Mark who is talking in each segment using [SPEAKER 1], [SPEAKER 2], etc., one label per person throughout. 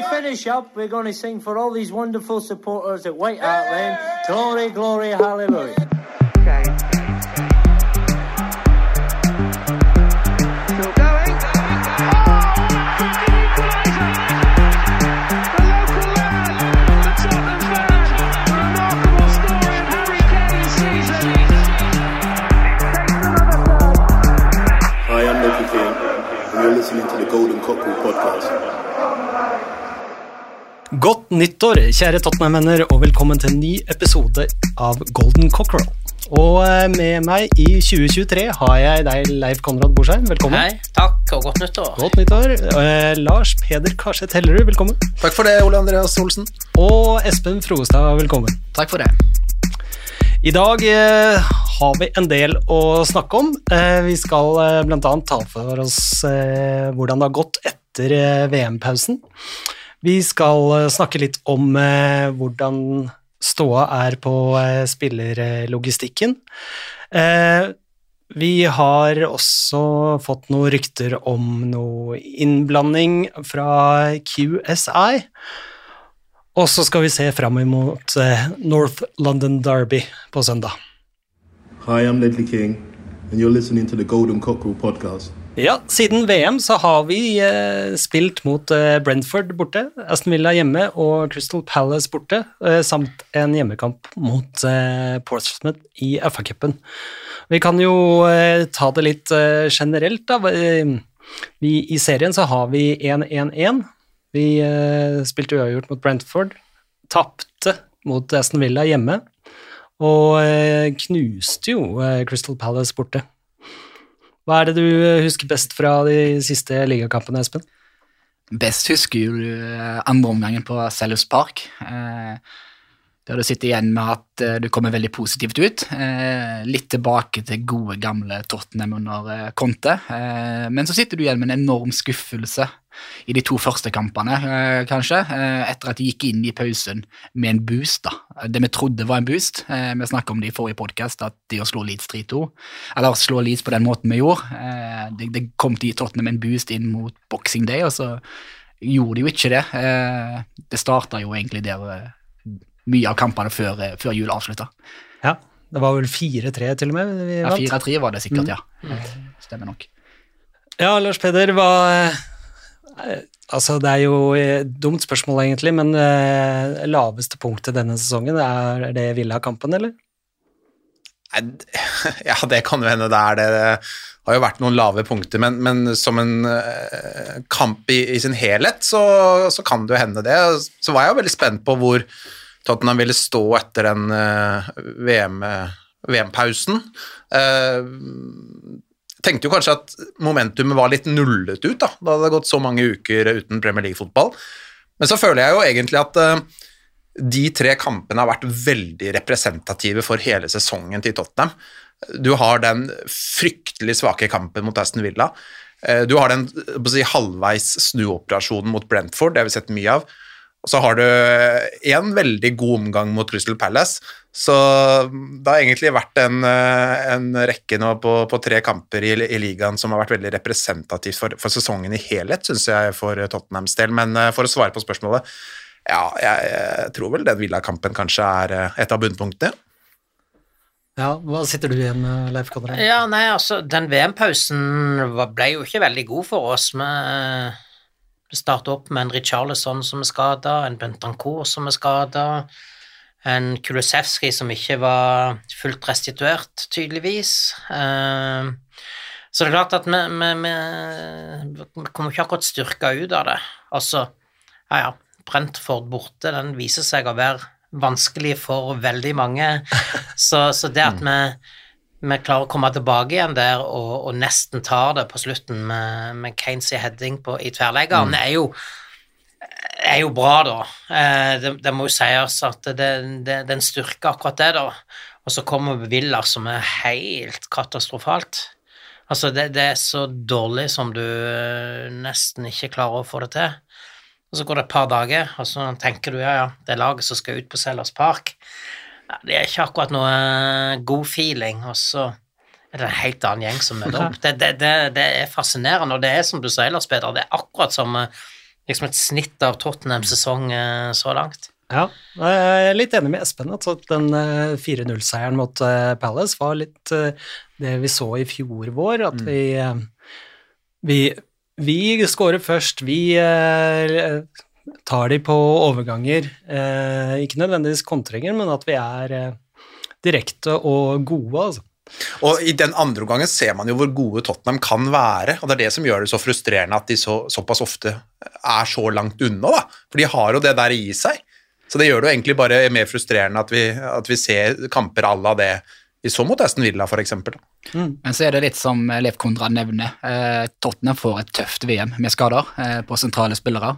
[SPEAKER 1] to finish up, we're going to sing for all these wonderful supporters at White Hart Lane. Glory, glory, hallelujah.
[SPEAKER 2] Okay. Still going. The local lad, the Tottenham fan, the remarkable story Harry Kane's season.
[SPEAKER 3] Hi, I'm Loki King, and you're listening to the Golden Cockerel podcast.
[SPEAKER 4] Godt nyttår, kjære Tottenham-venner, og velkommen til en ny episode av Golden Cockerel. Og eh, med meg i 2023 har jeg deg, Leif Konrad Borsheim. Velkommen.
[SPEAKER 5] Hei, takk og godt nyttår.
[SPEAKER 4] Godt nyttår. Eh, Lars Peder Karseth Hellerud, velkommen.
[SPEAKER 6] Takk for det, Ole Andreas Olsen.
[SPEAKER 4] Og Espen Frogestad, velkommen.
[SPEAKER 6] Takk for det.
[SPEAKER 4] I dag eh, har vi en del å snakke om. Eh, vi skal eh, blant annet ta for oss eh, hvordan det har gått etter eh, VM-pausen. Vi skal eh, snakke litt om eh, hvordan ståa er på eh, spillerlogistikken. Vi har også fått noen rykter om noe innblanding fra QSI. Og så skal vi se fram imot North London Derby på søndag.
[SPEAKER 3] Hi, I'm Ledley King, and you're listening to the Golden Cockerel podcast.
[SPEAKER 4] Ja, siden VM så har vi eh, spilt mot eh, Brentford borte, Aston Villa hjemme og Crystal Palace borte, eh, samt en hjemmekamp mot eh, Portsmouth i FA-cupen. Vi kan jo eh, ta det litt eh, generelt, da. Vi, I serien så har vi 1-1-1. Vi spilte uavgjort mot Brentford, tapte mot Aston Villa hjemme, og knuste jo Crystal Palace borte. Hva er det du husker best fra de siste ligakampene, Espen?
[SPEAKER 6] Best husker du eh, andre omgangen på Sellers Park. Eh, der du sitter igjen med at eh, du kommer veldig positivt ut. Eh, litt tilbake til gode, gamle Tottenham under eh, Conte. Men så sitter du igjen med en enorm skuffelse i de to første kampene, kanskje, etter at de gikk inn i pausen med en boost. da. Det vi trodde var en boost. Vi snakket om det i forrige podkast, at de å slå Leeds 3-2, eller slå Leeds på den måten vi gjorde det, kom til å gi Tottenham en boost inn mot Boxing Day, og så gjorde de jo ikke det. Det starta jo egentlig der mye av kampene før, eh, før jul avslutta.
[SPEAKER 4] Ja, det var vel 4-3 til og med vi
[SPEAKER 6] Ja, 4-3 var det sikkert, ja. Eh, Stemmer nok.
[SPEAKER 4] Ja, Lars Peder, hva eh, Altså, det er jo et dumt spørsmål, egentlig, men eh, laveste punktet denne sesongen, er det Villa-kampen, eller?
[SPEAKER 7] Ja, det kan jo hende det er det. Det har jo vært noen lave punkter, men, men som en eh, kamp i, i sin helhet, så, så kan det jo hende det. Så var jeg jo veldig spent på hvor Tottenham ville stå etter den eh, VM, VM-pausen. Eh, tenkte jo kanskje at momentumet var litt nullet ut, da, da det hadde gått så mange uker uten Premier League-fotball. Men så føler jeg jo egentlig at eh, de tre kampene har vært veldig representative for hele sesongen til Tottenham. Du har den fryktelig svake kampen mot Aston Villa. Du har den si, halvveis snuoperasjonen mot Brentford, det har vi sett mye av. Og så har du en veldig god omgang mot Crystal Palace. Så det har egentlig vært en, eh, en rekke nå på, på tre kamper i, i ligaen som har vært veldig representativt for, for sesongen i helhet, syns jeg, for Tottenhams del. Men eh, for å svare på spørsmålet, ja, jeg, jeg tror vel den Villa-kampen kanskje er eh, et av bunnpunktene.
[SPEAKER 4] Ja, hva sitter du igjen med, Leif Konrad?
[SPEAKER 5] Ja, nei, altså, den VM-pausen ble jo ikke veldig god for oss. Vi startet opp med en Richarlison som er skada, en Bentancourt som er skada, en Kulusevski som ikke var fullt restituert, tydeligvis. Eh, Så det er klart at vi, vi, vi, vi kommer ikke akkurat styrka ut av det. Altså, ja ja, Brentford borte, den viser seg å være vanskelig for veldig mange. Så, så det at vi, vi klarer å komme tilbake igjen der og, og nesten tar det på slutten med, med Kanes heading på, i tverrleggeren, er jo er jo bra, da. Eh, det, det må jo sies at det, det, det styrke, akkurat det, da. Og så kommer Villa, som er helt katastrofalt. Altså, det, det er så dårlig som du eh, nesten ikke klarer å få det til. Og så går det et par dager, og så tenker du ja, ja, det er laget som skal ut på Sellers Park. Ja, det er ikke akkurat noe eh, god feeling, og så er det en helt annen gjeng som møter opp. Det, det, det, det er fascinerende, og det er som du sier, Lars Peder, det er akkurat som eh, liksom et snitt av Tottenhams sesong eh, så langt.
[SPEAKER 4] Ja, jeg er litt enig med Espen at den eh, 4-0-seieren mot Palace var litt det vi så i fjor vår, at vi, eh, vi, vi scorer først, vi tar de på overganger, eh, ikke nødvendigvis kontringer, men at vi er eh, direkte og gode, altså.
[SPEAKER 7] Og i den andre omgangen ser man jo hvor gode Tottenham kan være, og det er det som gjør det så frustrerende at de så, såpass ofte er så langt unna, da. For de har jo det der i seg. Så det gjør det jo egentlig bare mer frustrerende at vi, at vi ser kamper à la det vi så mot Aston Villa, for eksempel.
[SPEAKER 6] Men så er det litt som Leif Konrad nevner. Eh, Tottenham får et tøft VM med skader eh, på sentrale spillere,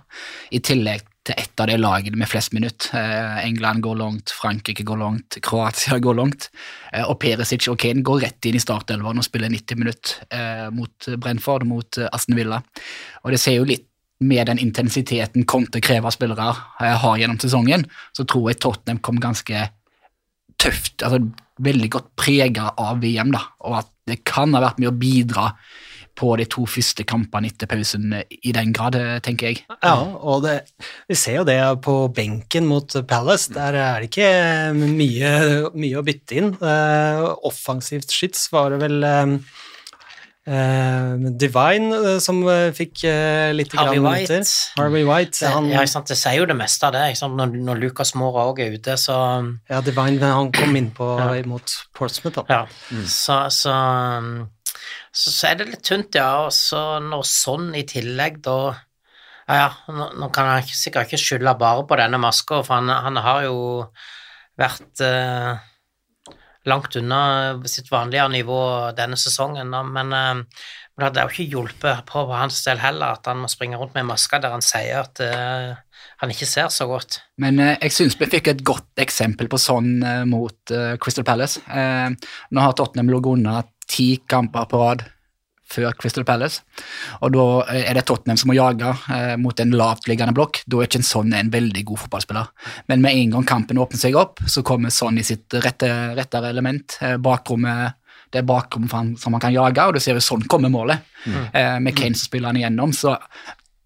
[SPEAKER 6] i tillegg til ett av de lagene med flest minutt. Eh, England går langt, Frankrike går langt, Kroatia går langt. Eh, og Perisic og Kane går rett inn i startelveren og spiller 90 minutt eh, mot Brentford, mot eh, Aston Villa. Og det ser jo litt med den intensiteten Conte krever av spillere har gjennom sesongen, så tror jeg Tottenham kom ganske tøft, altså veldig godt prega av VM, da, og at det kan ha vært med å bidra på de to første kampene etter pausen eh, i den grad, eh, tenker jeg.
[SPEAKER 4] Ja, og det, vi ser jo det på benken mot Palace. Der er det ikke mye, mye å bytte inn. Eh, offensivt skyts var det vel eh, eh, Divine uh, som uh, fikk litt
[SPEAKER 5] Harvey
[SPEAKER 4] grann
[SPEAKER 5] White.
[SPEAKER 4] Harvey White.
[SPEAKER 5] Det,
[SPEAKER 4] han,
[SPEAKER 5] ja, ikke sant? det sier jo det meste av det. Ikke sant? Når, når Lucas Mora òg er ute, så
[SPEAKER 4] ja, Divine han kom inn på
[SPEAKER 5] Ja.
[SPEAKER 4] mot Portsmouth. Da.
[SPEAKER 5] Ja, så, så, um, så, så er det litt tynt, ja. Og så når sånn i tillegg, da Ja, ja, nå, nå kan jeg sikkert ikke skylde bare på denne maska, for han, han har jo vært langt unna sitt vanlige nivå denne sesongen, men eh, men det hadde jo ikke hjulpet på på hans del heller at han må springe rundt med maske der han sier at uh, han ikke ser så godt.
[SPEAKER 6] Men uh, jeg syns vi fikk et godt eksempel på sånn uh, mot Crystal Palace. Nå har Tottenham ligget unna ti kamper på rad før Crystal Palace, og da eh, er det Tottenham som må jage eh, mot en lavtliggende blokk. Da er ikke en sånn en veldig god fotballspiller. Men med en gang kampen åpner seg opp, så kommer sånn i sitt rette, rettere element. Eh, bakrommet det er han, som han kan jage, og du ser jo sånn kommer målet. Eh, med Kane som spiller han igjennom. Så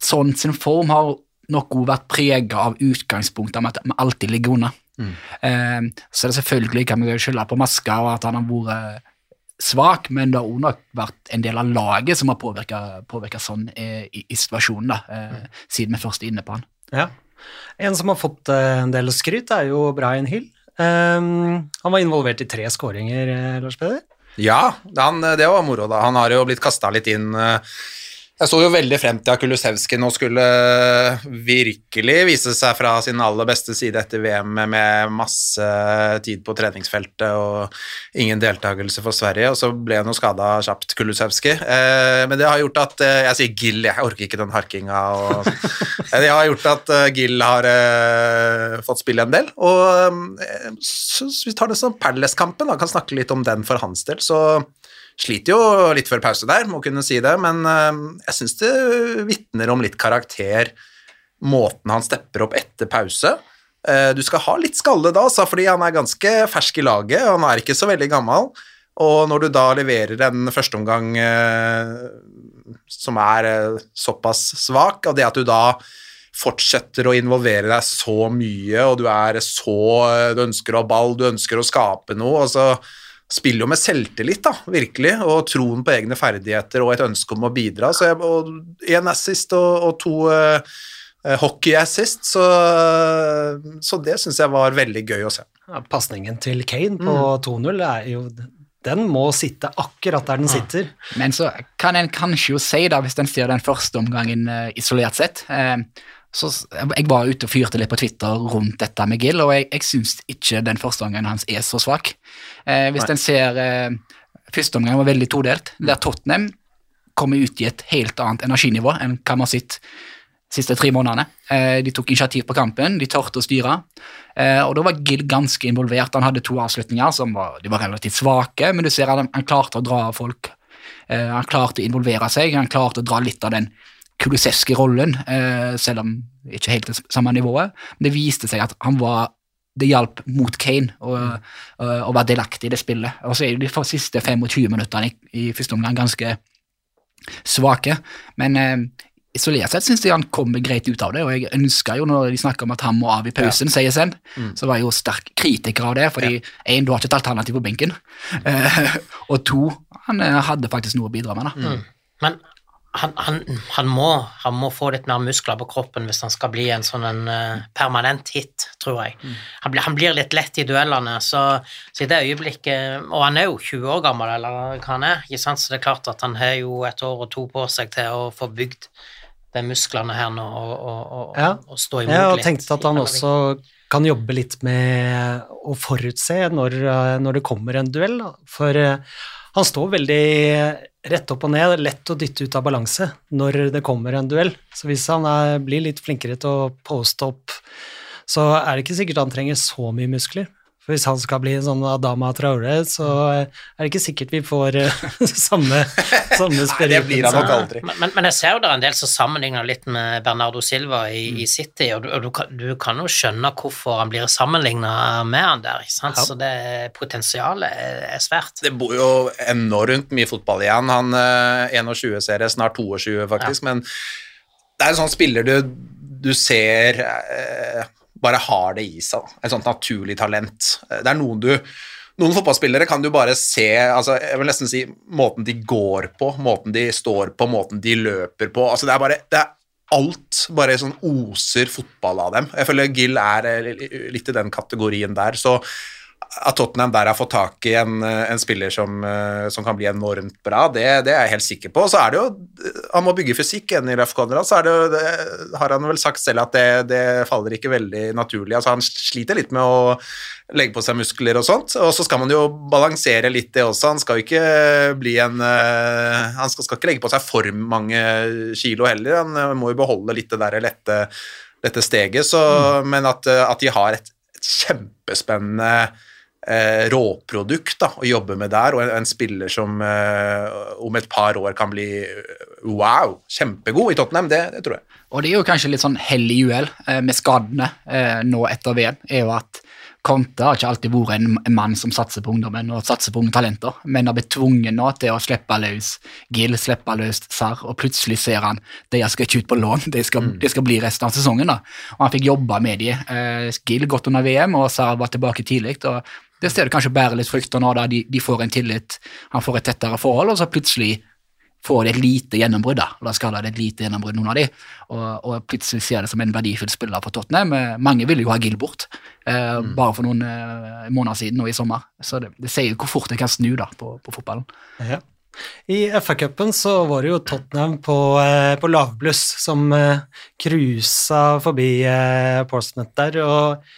[SPEAKER 6] sånn sin form har nok også vært prega av utgangspunktet med at vi alltid ligger unna. Eh, så det er selvfølgelig kan vi skylde på maska og at han har vært svak, men det har også nok vært en del av laget som har påvirka sånn eh, i, i situasjonen, da, eh, siden vi først er inne på han.
[SPEAKER 4] Ja. En som har fått eh, en del skryt, er jo Brian Hill. Um, han var involvert i tre skåringer, Lars Peder.
[SPEAKER 7] Ja, han, det var moro, da. Han har jo blitt kasta litt inn eh, Jeg så jo veldig frem til at Kulusevski nå skulle virkelig vise seg fra sin aller beste side etter VM med masse tid på treningsfeltet og ingen deltakelse for Sverige, og så ble han jo skada kjapt, Kulusevski. Eh, men det har gjort at eh, Jeg sier Gill, jeg orker ikke den harkinga. Og, Eh, det har gjort at eh, Gill har eh, fått spille en del. Og eh, så, så vi tar det som Palace-kampen, kan snakke litt om den for hans del. så Sliter jo litt før pause der, må kunne si det, men eh, jeg syns det vitner om litt karakter, måten han stepper opp etter pause. Eh, Du skal ha litt skalle da, altså, fordi han er ganske fersk i laget, han er ikke så veldig gammel. Og når du da leverer en førsteomgang eh, som er eh, såpass svak, og det at du da fortsetter å involvere deg så mye, og du er så Du ønsker å ha ball, du ønsker å skape noe, og så spiller jo med selvtillit, da, virkelig, og troen på egne ferdigheter og et ønske om å bidra. Så jeg, og en assist og, og to uh, hockey-assist, så, så det syns jeg var veldig gøy å se.
[SPEAKER 4] Ja, Pasningen til Kane på 2-0 er jo Den må sitte akkurat der den sitter.
[SPEAKER 6] Men så kan en kanskje jo si, da, hvis en ser den første omgangen eh, isolert sett eh, så Jeg var ute og fyrte litt på Twitter rundt dette med Gill, og jeg, jeg syns ikke den første omgangen hans er så svak. Eh, hvis
[SPEAKER 7] Nei.
[SPEAKER 6] en ser eh, Første omgang var veldig todelt, der Tottenham kommer ut i et helt annet energinivå enn hva vi har sett siste tre månedene. Eh, de tok initiativ på kampen, de tørte å styre. Eh, og da var Gill ganske involvert. Han hadde to avslutninger som var, de var relativt svake, men du ser at han, han klarte å dra av folk. Eh, han klarte å involvere seg, han klarte å dra litt av den Kulusevski-rollen, eh, selv om ikke helt det samme nivået. Men det viste seg at han var det hjalp mot Kane å, å, å være delaktig i det spillet. Og så er jo de siste 25 minuttene i, i første omgang ganske svake, men eh, isolert sett syns jeg han kommer greit ut av det, og jeg ønsker jo når de snakker om at han må av i pausen, sier Send, så var jeg jo sterk kritiker av det, fordi én, du har ikke et alternativ på benken, mm. og to, han eh, hadde faktisk noe å bidra med. da.
[SPEAKER 5] Men han, han, han, må, han må få litt mer muskler på kroppen hvis han skal bli en sånn en uh, permanent hit, tror jeg. Han, blir, han blir litt lett i duellene, så, så i det øyeblikket Og han er jo 20 år gammel, eller hva han er, ikke sant? så det er klart at han har jo et år og to på seg til å få bygd de musklene her nå og, og, og,
[SPEAKER 4] Ja.
[SPEAKER 5] og stå imot
[SPEAKER 4] Jeg har
[SPEAKER 5] og
[SPEAKER 4] tenkt at han også kan jobbe litt med å forutse når, eh, når det kommer en duell, da. For eh, han står veldig rett opp og ned, lett å dytte ut av balanse når det kommer en duell. Så hvis han er, blir litt flinkere til å poste opp, så er det ikke sikkert han trenger så mye muskler. For hvis han skal bli en sånn Adama Traore, så eh, er det ikke sikkert vi får eh, samme, samme
[SPEAKER 7] Nei, det blir han nok aldri.
[SPEAKER 5] Men, men, men jeg ser jo det er en del som sammenligner litt med Bernardo Silva i,
[SPEAKER 7] Mm.
[SPEAKER 5] i City, og, du, og du, kan, du kan jo skjønne hvorfor han blir sammenligna med han der, ikke sant?
[SPEAKER 4] Ja.
[SPEAKER 5] så det potensialet er, er svært.
[SPEAKER 7] Det bor jo enormt mye fotball igjen. Han eh, 21-serie, snart 22 faktisk, men det er en sånn spiller du, du ser eh, bare har det i seg. Et sånt naturlig talent. Eh, Det er noen du noen fotballspillere kan du bare se altså jeg vil nesten si måten de går på, måten de står på, måten de løper på. altså Det er bare det er alt bare sånn oser fotball av dem. Jeg føler Gill er eh, litt i den kategorien der. så at Tottenham der har fått tak i en, en spiller som, eh, som kan bli enormt bra, det, det er jeg helt sikker på. Så er det jo Han må bygge fysikk, igjen i Ref Conrad, så det jo det, har han vel sagt selv at det, det faller ikke veldig naturlig. Altså Han sliter litt med å legge på seg muskler og sånt, og så skal man jo balansere litt det også. Han skal jo ikke bli en eh, Han skal, skal ikke legge på seg for mange kilo heller, han eh, må jo beholde litt det der lette, lette steget, så, men at, eh, at de har et, et kjempespennende eh, råprodukt da, å jobbe med der, og en, en spiller som eh, om et par år kan bli eh, wow, kjempegod i Tottenham, det, det tror jeg.
[SPEAKER 6] Og det er jo kanskje litt sånn hell i uhell med skadene eh, nå etter VM, er jo at Conte har ikke alltid vært en en mann som satser på ungdommen og satser på unge talenter, men har blitt tvunget nå til å slippe løs Gill, slippe løs Sarr, og plutselig ser han de skal ikke ut på lån, det skal, det skal bli resten av sesongen. da. Og han fikk jobbe med de. Eh, Gill godt under VM, og Sarr var tilbake tidlig. og det ser du kanskje bærer litt frukter nå, da de, de får en tillit, han får et tettere forhold, og så plutselig får de et lite gjennombrudd, da. og da skal det et lite gjennombrudd, noen av de, og, og plutselig ser det som en verdifull spiller for Tottenham. Eh, Mange ville jo ha Gill bort, eh, bare for noen eh, måneder siden og i sommer. Så det, det sier hvor fort det kan snu da på, på fotballen.
[SPEAKER 4] Ja. I FA-cupen så var det jo Tottenham på, eh, på lavbluss som eh, cruisa forbi eh, Portsmouth der, og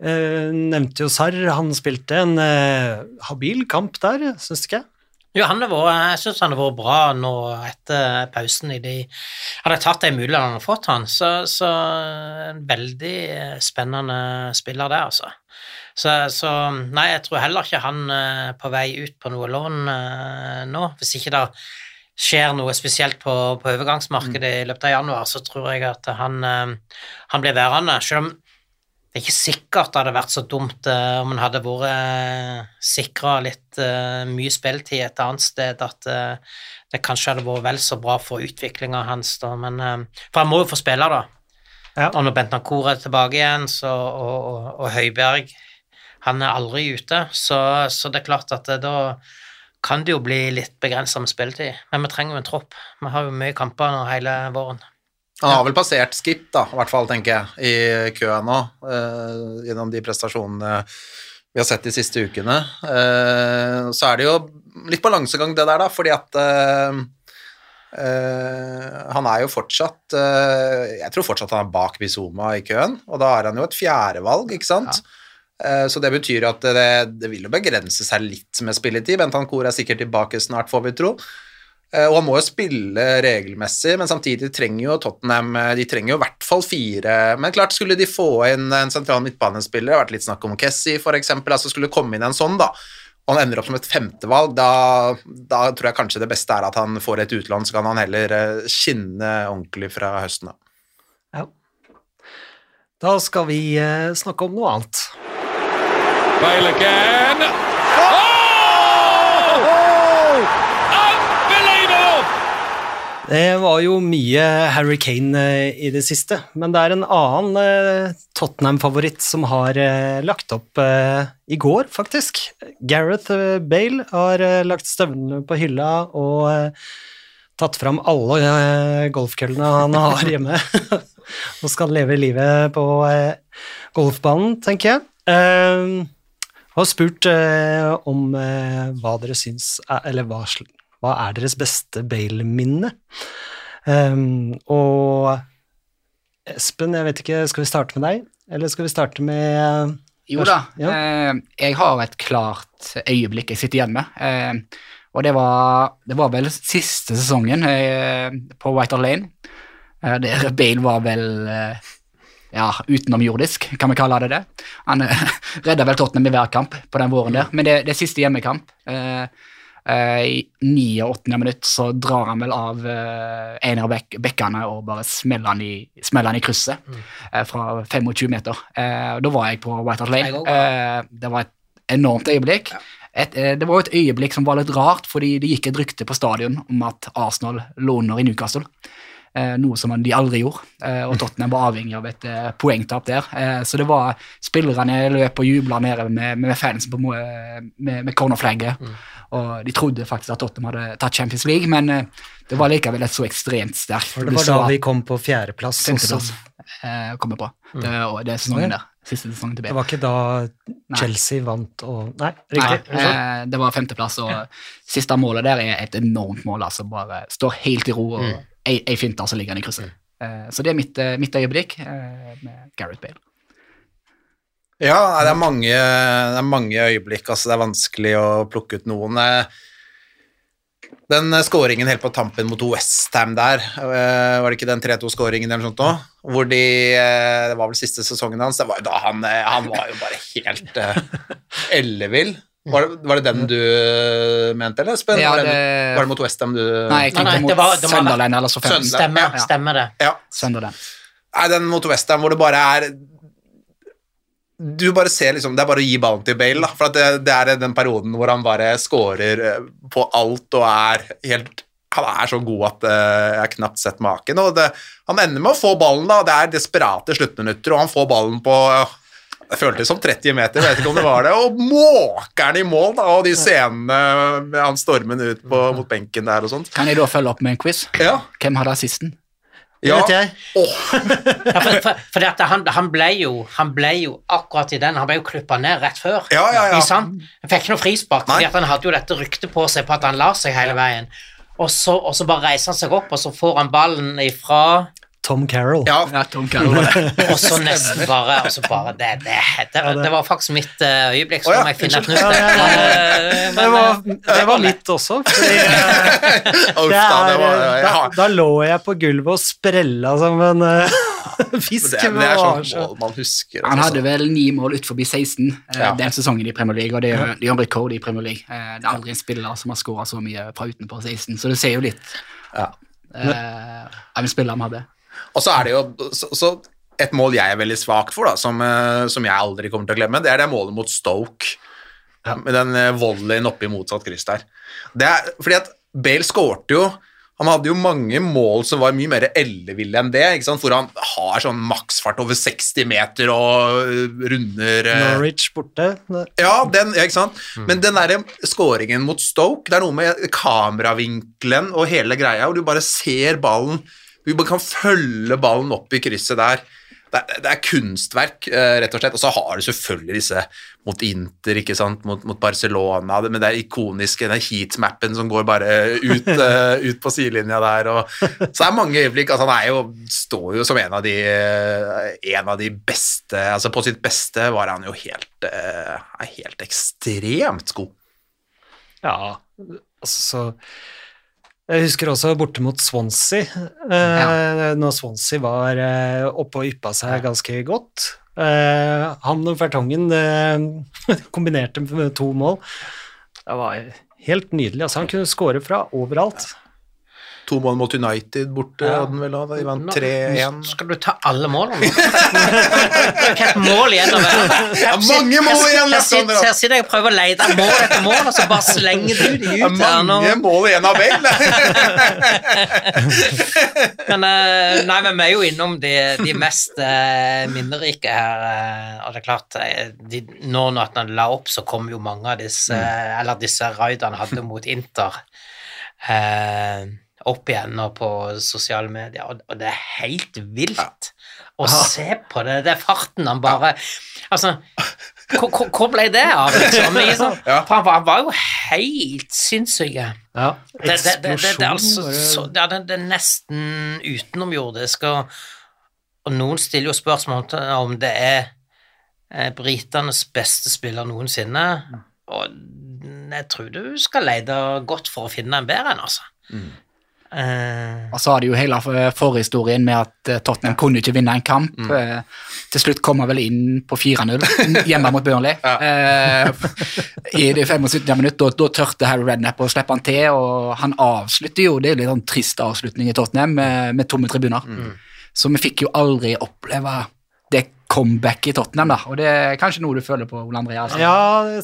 [SPEAKER 4] eh, nevnte jo Sarr, han spilte en eh, habil kamp der, syns ikke?
[SPEAKER 5] Jo, han vært, jeg syns han har vært bra nå etter pausen i de Hadde tatt de mulighetene han har fått, han, så, så en veldig eh, spennende spiller det, altså. Så, så nei, jeg tror heller ikke han er på vei ut på noe lån eh, nå. Hvis ikke det skjer noe spesielt på, på overgangsmarkedet i løpet av januar, så tror jeg at han, eh, han blir værende. Selv om det er ikke sikkert det hadde vært så dumt eh, om han hadde vært uh, sikra litt eh, mye spilletid et annet sted, at eh, det kanskje hadde vært vel så bra for utviklinga hans, da, men eh, For han må jo få spille, da.
[SPEAKER 4] Ja.
[SPEAKER 5] Og når Bentancour er tilbake igjen, så, og, og, og Høiberg Han er aldri ute, så, så det er klart at det, da kan det jo bli litt begrensa med spilletid. Men vi trenger jo en tropp. Vi har jo mye kamper nå hele våren.
[SPEAKER 7] Han har vel passert Skip, da, i hvert fall, tenker jeg, i køen nå, uh, gjennom de prestasjonene vi har sett de siste ukene. Uh, så er det jo litt balansegang, det der, da, fordi at uh, han er jo fortsatt Jeg tror fortsatt han er bak Bizuma i køen, og da er han jo et fjerdevalg, ikke sant? Eh, Så det betyr at det, det vil jo begrense seg litt med spilletid. Bentancour er sikkert tilbake snart, får vi tro. Eh, Og han må jo spille regelmessig, men samtidig trenger jo Tottenham eh, De trenger jo i hvert fall fire Men klart, skulle de få inn en sentral midtbanespiller, det har vært litt snakk om Kessie f.eks., altså skulle komme inn en sånn, da, og han ender opp som et femtevalg, da, da tror jeg kanskje det beste er at han får et utlån, så kan han heller eh, skinne ordentlig fra høsten av.
[SPEAKER 4] Ja. Da skal vi snakke om noe annet.
[SPEAKER 2] Bale again. Oh! Unbelievable!
[SPEAKER 4] Det var jo mye Harry Kane eh, i det siste, men det er en annen eh, Tottenham-favoritt som har eh, lagt opp i går, faktisk. Gareth Bale har lagt støvlene på hylla og tatt fram alle golfkøllene han har hjemme, og skal leve livet på golfbanen, tenker jeg. Og har spurt om hva dere syns er, Eller hva, sl- hva er deres beste Bale-minne? Um, og Espen, jeg vet ikke, skal vi starte med deg, eller skal vi starte med
[SPEAKER 6] Jo da,
[SPEAKER 4] Ja.
[SPEAKER 6] eh, jeg har et klart øyeblikk jeg sitter igjen med. Eh, og det var, det var vel siste sesongen eh, på White Hart Lane. Eh, der Bale var vel eh, ja, utenomjordisk, kan vi kalle det det. Han redda vel Tottenham i hver kamp på den våren der, men det, det er siste hjemmekamp. Eh, I 89. minutt så drar han vel av eh, en av bek bekkene og bare smeller han i, smeller han i krysset eh, fra 25 meter. Eh, da var jeg på White Hart Lane. Eh, det var et enormt øyeblikk. Et, eh, det var et øyeblikk som var litt rart, fordi det gikk et rykte på stadion om at Arsenal lå under i Newcastle. Eh, noe som de aldri gjorde, eh, og Tottenham var avhengig av et eh, poengtap der. Eh, så det var spillerne løp og jubla nede med, med fansen på, eh, med, med cornerflagget. Og de trodde faktisk at Tottenham hadde tatt Champions League, men eh, det var likevel et så ekstremt sterkt.
[SPEAKER 4] Det var da vi kom på fjerdeplass.
[SPEAKER 6] Femteplass eh, kommer på. Det, og det er sesongen der. Siste sesongen til
[SPEAKER 4] Det var ikke da Chelsea vant og Nei, riktig.
[SPEAKER 6] Nei, eh, det var femteplass, og siste målet der er et enormt mål. altså Bare står helt i ro, og ei, ei finte, så ligger han i krysset. Eh, så det er mitt, mitt øyeblikk med Gareth Bale.
[SPEAKER 7] Ja, det er mange, det er mange øyeblikk, altså det er vanskelig å plukke ut noen. Eh, Den skåringen helt på tampen mot Westham der, eh, var det ikke den 3-2-skåringen eller noe sånt nå? Hvor de, eh, det var vel siste sesongen hans, det var jo da han, han var jo bare helt ellevill. Var, det- var det den du mente, eller Espen?
[SPEAKER 6] Ja,
[SPEAKER 7] var, det,
[SPEAKER 6] det-
[SPEAKER 7] var det mot Westham du
[SPEAKER 6] Nei, jeg
[SPEAKER 5] Nei,
[SPEAKER 6] tenkte
[SPEAKER 5] nei,
[SPEAKER 6] mot
[SPEAKER 5] det var- det var-
[SPEAKER 6] Sunderland eller så
[SPEAKER 7] Sunderland.
[SPEAKER 5] Stemmer,
[SPEAKER 6] Ja.
[SPEAKER 5] stemmer det.
[SPEAKER 7] Ja.
[SPEAKER 6] Sunderland.
[SPEAKER 7] Nei, den mot Westham hvor det bare er Du bare ser liksom Det er bare å gi ballen til Bale, da. For at det, det er den perioden hvor han bare scorer eh, på alt og er helt Han er så god at eh, jeg har knapt sett maken. Og det, han ender med å få ballen, da. Det er desperate sluttminutter, og han får ballen på eh, det føltes som 30 meter, vet ikke om det var det, og måker han i mål, da, og de scenene med han stormen ut på, mot benken der og sånt.
[SPEAKER 6] Kan jeg da følge opp med en quiz?
[SPEAKER 7] Ja,
[SPEAKER 6] Hvem hadde assisten?
[SPEAKER 4] Det
[SPEAKER 7] ja.
[SPEAKER 4] vet jeg.
[SPEAKER 7] Oh.
[SPEAKER 5] Ja, for, for, for at han, han, ble jo, han ble jo akkurat i den, han ble jo klippa ned rett før.
[SPEAKER 7] Ja, ja, ja.
[SPEAKER 5] Sant? Han fikk ikke noe frispark,
[SPEAKER 7] Nei.
[SPEAKER 5] fordi at han hadde jo dette ryktet på seg på at han la seg hele veien. Og så, og så bare reiser han seg opp, og så får han ballen ifra
[SPEAKER 4] Tom Carroll.
[SPEAKER 7] ja,
[SPEAKER 6] Ja, Tom Carroll.
[SPEAKER 5] Og så nesten bare, altså bare det, det, det, det var faktisk mitt eh, øyeblikk, så
[SPEAKER 7] oh, ja,
[SPEAKER 5] må jeg finne et nytt. Eh,
[SPEAKER 4] Det var,
[SPEAKER 5] eh,
[SPEAKER 4] det var mitt også. Fordi eh, er, da, da lå jeg på gulvet og sprella som en eh, fisk.
[SPEAKER 7] Det, det er sånn mål man husker.
[SPEAKER 6] Han
[SPEAKER 7] altså.
[SPEAKER 6] hadde vel ni mål ut forbi 16 eh,
[SPEAKER 7] Ja.
[SPEAKER 6] den sesongen i Premier League, og det er det er jo en rekord i Premier League. Eh, det er aldri en spiller som har skåra så mye fra utenfor 16, så det ser jo litt
[SPEAKER 7] Ja.
[SPEAKER 6] Uh, av en spiller vi hadde.
[SPEAKER 7] Og så er det jo så, så et mål jeg er veldig svak for, da, som, eh, som jeg aldri kommer til å glemme, det er det målet mot Stoke. Med den eh, volleyen oppe i motsatt kryss der. Det er, fordi at Bale skårte jo Han hadde jo mange mål som var mye mer elleville enn det, ikke sant? hvor han har sånn maksfart over 60 meter og eh, runder
[SPEAKER 4] Norwich borte.
[SPEAKER 7] Ja, den, ja, ikke sant? Men den der skåringen mot Stoke, det er noe med kameravinkelen og hele greia, hvor du bare ser ballen, du kan følge ballen opp i krysset der. Det er, det er kunstverk, eh, rett og slett. Og så har du selvfølgelig disse mot Inter, ikke sant, mot, mot Barcelona, det- er ikoniske, den heatmappen som går bare ut, eh, ut på sidelinja der. Og, så det er mange øyeblikk. altså Han jo, står jo som en av de, eh, en av de beste altså På sitt beste var han jo helt, helt ekstremt god.
[SPEAKER 4] Ja, altså så Jeg husker også borte mot Swansea, eh, når Swansea var eh, oppe og yppa seg ganske godt. Eh, han og Fertongen kombinerte med to mål. Det var helt nydelig. Altså, han kunne skåre fra overalt.
[SPEAKER 7] To mål mot United borte,
[SPEAKER 5] Ja.
[SPEAKER 7] hadde han vel. De vant
[SPEAKER 5] tre
[SPEAKER 7] 3-1.
[SPEAKER 5] Skal du ta alle målene Hvilket mål igjen å være.
[SPEAKER 7] Ja, mange mål igjen,
[SPEAKER 5] Jeg sitter, jeg og prøver å lete mål etter mål, og så bare slenger du de ut her
[SPEAKER 7] mange mål igjen av Bale.
[SPEAKER 5] Men, eh, nei, men vi er jo innom de, de mest eh, minnerike her. eh, og det er klart, de, nå når han la opp, så kom jo mange av disse mm. Eller disse raidene hadde mot Inter eh, opp igjen nå på sosiale medier, og, og det er helt vilt å se på det. Det er farten han bare Altså, hvor, ble det av, liksom? Liksom,
[SPEAKER 7] Ja.
[SPEAKER 5] For han var, han var jo helt sinnssyk.
[SPEAKER 4] Ja,
[SPEAKER 5] Det, det, det, det, det, er altså, så, det, det er nesten utenomjordisk, og, og noen stiller jo spørsmål om det er eh, britenes beste spiller noensinne, og jeg tror du skal lete godt for å finne en bedre en, altså. Eh,
[SPEAKER 6] Og så har de jo hele forhistorien med at eh, Tottenham kunne ikke vinne en kamp. Eh, Til slutt kom han vel inn på 4-0 hjemme mot Burnley. Eh, I det 75. minutt, da, da tørte Harry Redknapp å slippe han til, og han avslutter jo, det er jo litt sånn trist avslutning i Tottenham, med, med tomme tribuner. Så vi fikk jo aldri oppleve det comeback i Tottenham, da, og det er kanskje noe du føler på, Ole André? Altså.
[SPEAKER 4] Ja, jeg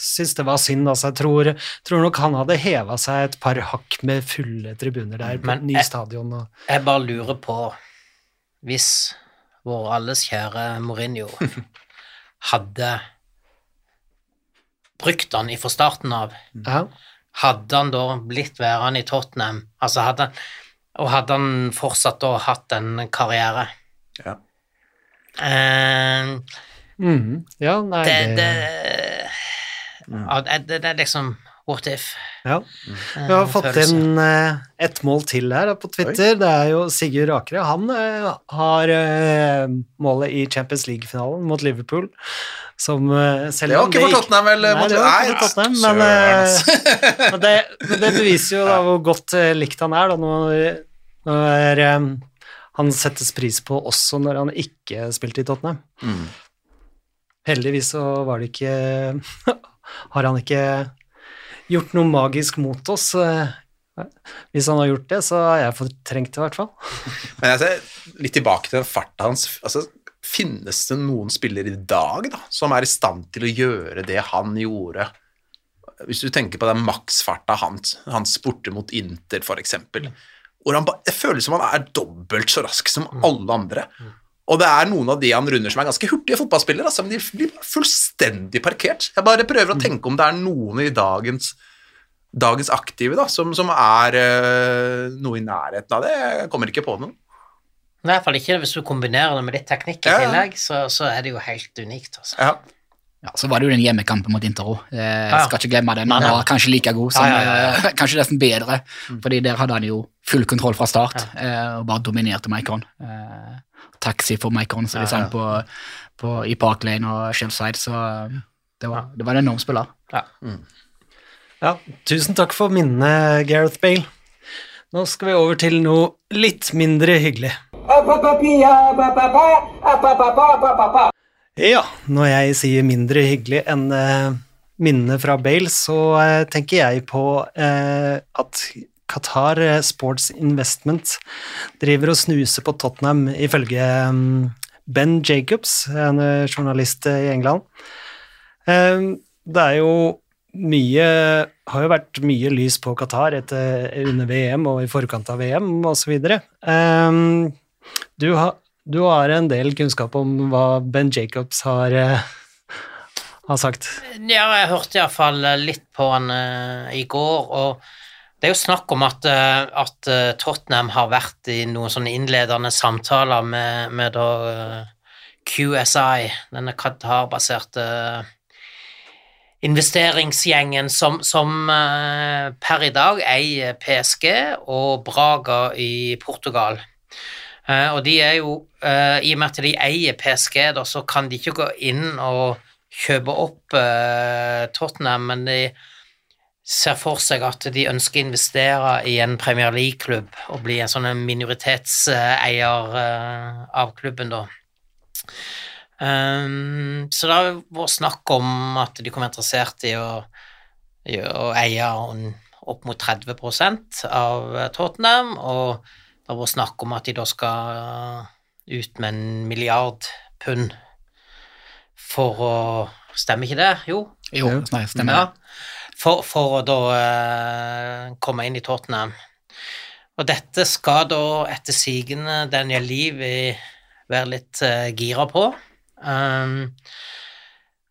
[SPEAKER 4] syns det var synd. Altså. Jeg tror, tror nok han hadde heva seg et par hakk med fulle tribuner der på
[SPEAKER 5] Men
[SPEAKER 4] ny
[SPEAKER 5] jeg-
[SPEAKER 4] stadion. Og,
[SPEAKER 5] jeg bare lurer på, hvis vår alles kjære Mourinho hadde brukt han fra starten av,
[SPEAKER 4] ja.
[SPEAKER 5] hadde han da blitt værende i Tottenham, altså hadde og hadde han fortsatt da hatt en karriere?
[SPEAKER 7] Ja.
[SPEAKER 5] Eh,
[SPEAKER 4] mm. ja, nei,
[SPEAKER 5] det,
[SPEAKER 4] det,
[SPEAKER 5] det, ja, det, det, det er liksom what if?
[SPEAKER 4] ja.
[SPEAKER 5] eh,
[SPEAKER 4] Vi har fått
[SPEAKER 5] følelse.
[SPEAKER 4] inn eh, ett mål til her på Twitter. Det er jo Sigurd Akre. Han eh, har eh, målet i Champions League-finalen mot Liverpool. Som eh, selv
[SPEAKER 7] Det var ikke for Tottenham, vel?
[SPEAKER 4] Nei,
[SPEAKER 7] mot-
[SPEAKER 4] det var ikke
[SPEAKER 7] Nei,
[SPEAKER 4] for Tottenham, men, eh, men det, det beviser jo da hvor godt eh, likt han er, da, når, når eh, han settes pris på også når han ikke spilte i Tottenham.
[SPEAKER 7] Mm.
[SPEAKER 4] Heldigvis så var det ikke Har han ikke gjort noe magisk mot oss. Hvis han har gjort det, så har jeg fortrengt i hvert fall.
[SPEAKER 7] Men jeg ser litt tilbake til den farta hans. Altså, finnes det noen spillere i dag da, som er i stand til å gjøre det han gjorde? Hvis du tenker på den maksfarta hans, hans borte mot Inter, for eksempel. Hvor han det føles som han er dobbelt så rask som alle andre. Og det er noen av de han runder som er ganske hurtige fotballspillere, altså, men de blir fullstendig parkert. Jeg bare prøver å tenke om det er noen i dagens dagens aktive da, som, som er øh, noe i nærheten av det. Jeg kommer ikke på noen.
[SPEAKER 5] I hvert fall ikke hvis du kombinerer det med litt teknikk i
[SPEAKER 7] ja.
[SPEAKER 5] tillegg, så, så er det jo helt unikt. Altså.
[SPEAKER 7] Ja.
[SPEAKER 6] Ja, så var det jo den hjemmekampen mot Inter òg.
[SPEAKER 5] Ja.
[SPEAKER 6] Skal ikke glemme den. Han var kanskje like god som
[SPEAKER 5] Ja, ja, ja,
[SPEAKER 6] eh, Kanskje nesten bedre, fordi der hadde han jo full kontroll fra start eh, og bare dominerte Maikon. Eh, taxi for Maikon, som de sang
[SPEAKER 5] ja.
[SPEAKER 6] på, på, i Park Lane og Shellside, så eh, det var, det var en enorm spiller.
[SPEAKER 4] Ja, tusen takk for minnet, Gareth Bale. Nå skal vi over til noe litt mindre hyggelig. Ja, når jeg sier mindre hyggelig enn eh, minnene fra Bale, så eh, tenker jeg på eh, at Qatar Sports Investment driver og snuser på Tottenham, ifølge mm, Ben Jacobs, en journalist i England. Det er jo mye har jo vært mye lys på Qatar etter, under VM og i forkant av VM osv. Du, har- du har en del kunnskap om hva Ben Jacobs har, eh, har sagt.
[SPEAKER 5] Ja, jeg hørte iallfall litt på han uh, i går, og det er jo snakk om at, uh, at Tottenham har vært i noen sånne innledende samtaler med, med da uh, QSI, denne Qatar-baserte investeringsgjengen som, som per i dag eier PSG og Braga i Portugal. Eh, og de er jo, eh, i og med at de eier PSG, da, så kan de ikke gå inn og kjøpe opp eh, Tottenham, men de ser for seg at de ønsker å investere i en Premier League-klubb og bli en sånn minoritetseier av klubben, da. Um, så det har vært snakk om at de kom interessert i å, i å eie opp mot 30 av Tottenham, og det har vært snakk om at de da skal ut med en milliard pund for å Stemmer ikke det? Jo.
[SPEAKER 6] Jo, nei, stemmer
[SPEAKER 5] Ja.
[SPEAKER 6] det.
[SPEAKER 5] For, for å da uh, komme inn i Tottenham. Og dette skal da etter sigende Daniel liv være litt uh, gira på. Um,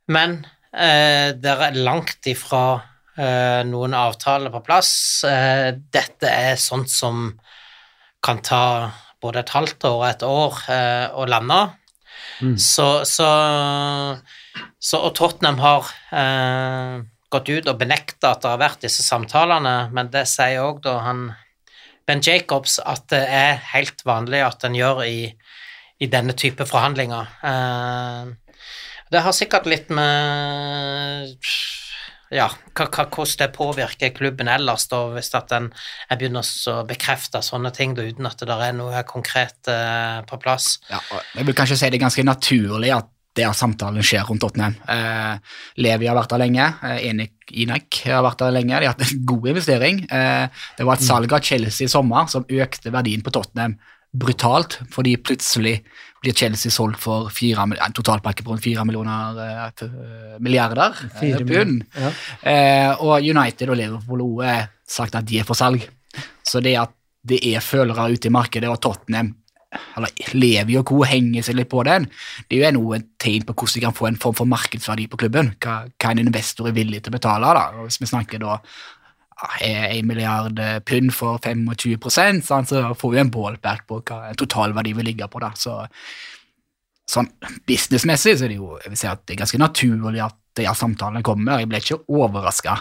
[SPEAKER 5] men uh, det er langt ifra eh, noen avtale på plass. Eh, dette er sånt som kan ta både et halvt år og et år eh, å lande. Så, så, så Og Tottenham har eh, gått ut og benekta at det har vært disse samtalene, men det sier òg da han Ben Jacobs at det er helt vanlig at en gjør i, i denne type forhandlinger. Eh, det har sikkert litt med ja, hva, hva, hvordan det påvirker klubben ellers, da, hvis at en begynner å bekrefte sånne ting da, uten at det der er noe konkret eh, på plass.
[SPEAKER 6] Ja, jeg vil kanskje si det er ganske naturlig at det at samtalen skjer rundt Tottenham. Eh, Levi har vært der lenge, eh, Inek har vært der lenge, de har hatt en god investering. Eh, det var et salg av Chelsea i sommer som økte verdien på Tottenham brutalt, fordi plutselig blir Chelsea solgt for fire, en totalpakke på rundt fire millioner eh, milliarder eh,
[SPEAKER 4] Fire
[SPEAKER 6] pund.
[SPEAKER 4] Ja.
[SPEAKER 6] Eh, og United og Liverpool har sagt at de er for salg. Så det at det er følere ute i markedet, og Tottenham eller Levi og co. henger seg litt på den, det er jo noe tegn på hvordan de kan få en form for markedsverdi på klubben. Hva, hva en investor er villig til å betale. da, Hvis vi snakker da ja, en milliard eh, pund for 25 sant, så får vi en ballpark på hva totalverdi vil ligge på. da, så sånn businessmessig så er det jo jeg vil si at det er ganske naturlig at de her samtalene kommer. Jeg ble ikke overraska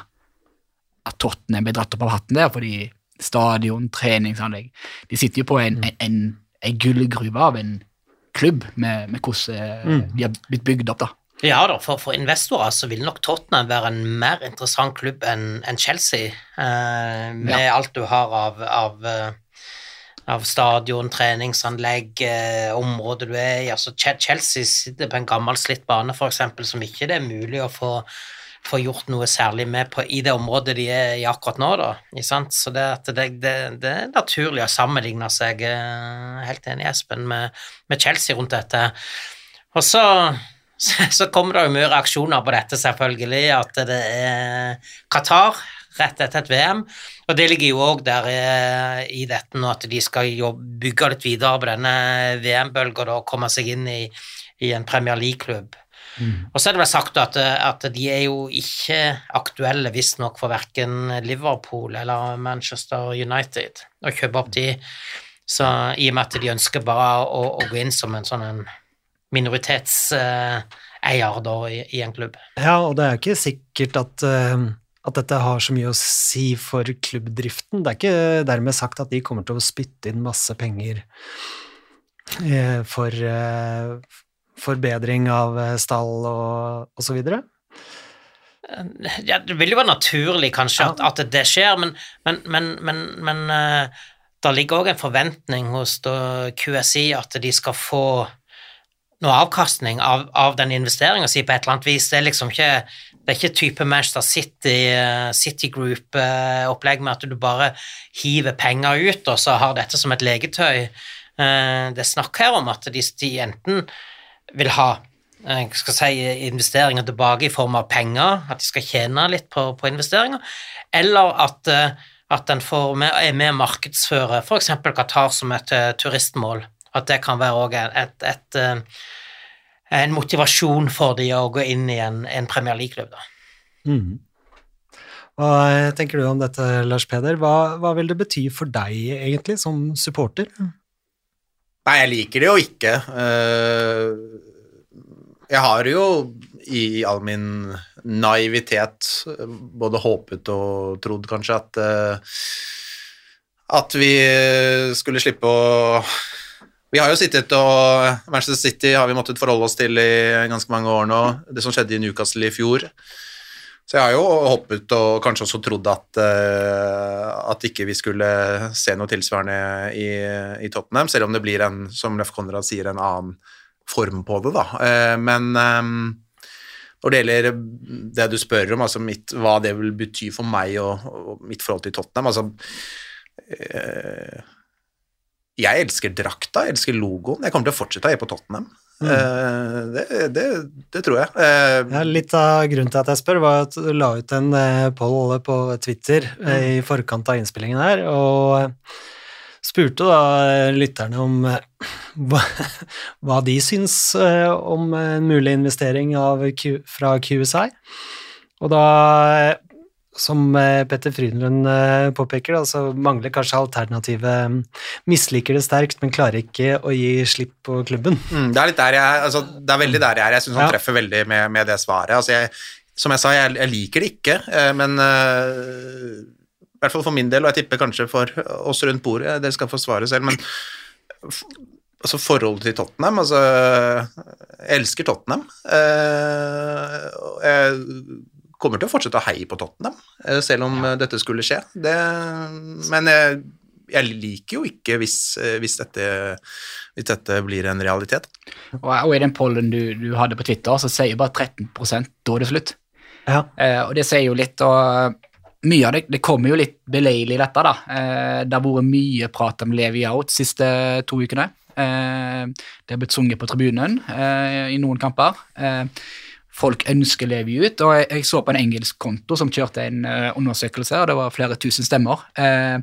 [SPEAKER 6] at Tottenham ble dratt opp av hatten der, fordi stadion, treningsanlegg De sitter jo på en, en, en, en gullgruve av en klubb med, med hvordan mm. de har blitt bygd opp. da.
[SPEAKER 5] Ja da, for, for investorer så vil nok Tottenham være en mer interessant klubb enn en Chelsea, eh, med alt du har av, av, eh, av stadion, treningsanlegg, eh, området du er i. Altså, Chelsea sitter på en gammel slitt bane, for eksempel, som ikke det er mulig å få, få gjort noe særlig med på, i det området de er i akkurat nå. Da, sant? Så det, det, det, det er naturlig å sammenligne seg, eh, helt enig Espen, med, med Chelsea rundt dette. Og så så, så kommer det jo mye reaksjoner på dette, selvfølgelig, at det er Qatar rett etter et VM. Og det ligger jo òg der eh, i dette nå at de skal jobbe, bygge litt videre på denne VM-bølga og komme seg inn i, i en Premier League-klubb. Og så er det vel sagt at, at de er jo ikke aktuelle visstnok for verken Liverpool eller Manchester United å kjøpe opp de, så i og med at de ønsker bare å, å gå inn som en sånn en minoritetseier da i, i en klubb.
[SPEAKER 4] Ja, og det er ikke sikkert at, eh, at dette har så mye å si for klubbdriften. Det er ikke dermed sagt at de kommer til å spytte inn masse penger eh, for eh, forbedring av stall og, osv.
[SPEAKER 5] Ja, det vil jo være naturlig kanskje at, at det skjer, men, men, men, men, men det ligger òg en forventning hos QSI at de skal få noe avkastning av, av den investeringa si på et eller annet vis. Det er liksom ikke det er ikke type Manchester City, eh, City Group-opplegg med at du bare hiver penger ut og så har dette som et legetøy. Eh, Det er snakk her om at de, de enten vil ha eh, jeg skal si, investeringer tilbake i form av penger, at de skal tjene litt på, på investeringer, eller at, eh, at en får med, er med og markedsfører f.eks. Qatar som et eh, turistmål. At det kan være også et, et, et, eh, en motivasjon for de å gå inn i en, en Premier League-klubb. da.
[SPEAKER 4] Mhm. Hva tenker du om dette, Lars Peder? Hva, hva vil det bety for deg, egentlig, som supporter?
[SPEAKER 7] Nei, jeg liker det jo ikke. Eh, Jeg har jo i all min naivitet både håpet og trodd kanskje at eh, at vi skulle slippe å Vi har jo sittet og Manchester City har vi måttet forholde oss til i ganske mange år nå. Det som skjedde i Newcastle i fjor. Så jeg har jo hoppet og kanskje også trodd at, eh, at ikke vi skulle se noe tilsvarende i, i Tottenham, selv om det blir en, som Leff Konrad sier, en annen form på det, da. Eh, men eh, når det gjelder det du spør om, altså mitt, hva det vil bety for meg og, og mitt forhold til Tottenham altså, Jeg elsker drakta, jeg elsker logoen. Jeg kommer til å fortsette å heie på Tottenham. Eh, det, det, det tror jeg. Uh,
[SPEAKER 4] Ja, litt av grunnen til at jeg spør, var at du la ut en eh, poll på Twitter mm. i forkant av innspillingen her, og spurte da lytterne om hva, hva de syns om en mulig investering av fra QSI. Og da, som eh, Petter Frydenlund eh, påpeker, så mangler kanskje alternativet eh, misliker det sterkt, men klarer ikke å gi slipp på klubben.
[SPEAKER 7] Mm, det er litt der jeg altså, Det er veldig der jeg er. Jeg syns han
[SPEAKER 4] Ja.
[SPEAKER 7] treffer veldig med, med det svaret. Altså, jeg, som jeg sa, jeg, jeg liker det ikke, eh, men uh, i hvert fall for min del, og jeg tipper kanskje for oss rundt bordet, dere skal få svaret selv, men altså forholdet til Tottenham altså, Jeg elsker Tottenham. Uh, jeg kommer til å fortsette å heie på Tottenham, eh, selv om ja. dette skulle skje. Det, men jeg, jeg liker jo ikke hvis, eh, hvis, dette, hvis dette blir en realitet.
[SPEAKER 6] Og, og i den pollen du, du hadde på Twitter, så sier bare 13 da er det slutt.
[SPEAKER 4] Ja.
[SPEAKER 6] Eh, og det sier jo litt, og mye av det, det kommer jo litt beleilig i dette, da. Eh, det har vært mye prat om Levi Out de siste to ukene. Eh, det har blitt sunget på tribunen eh, i noen kamper. Eh, folk ønsker Levi ut, og jeg, jeg så på en engelsk konto som kjørte en uh, undersøkelse, og det var flere tusen stemmer. Uh,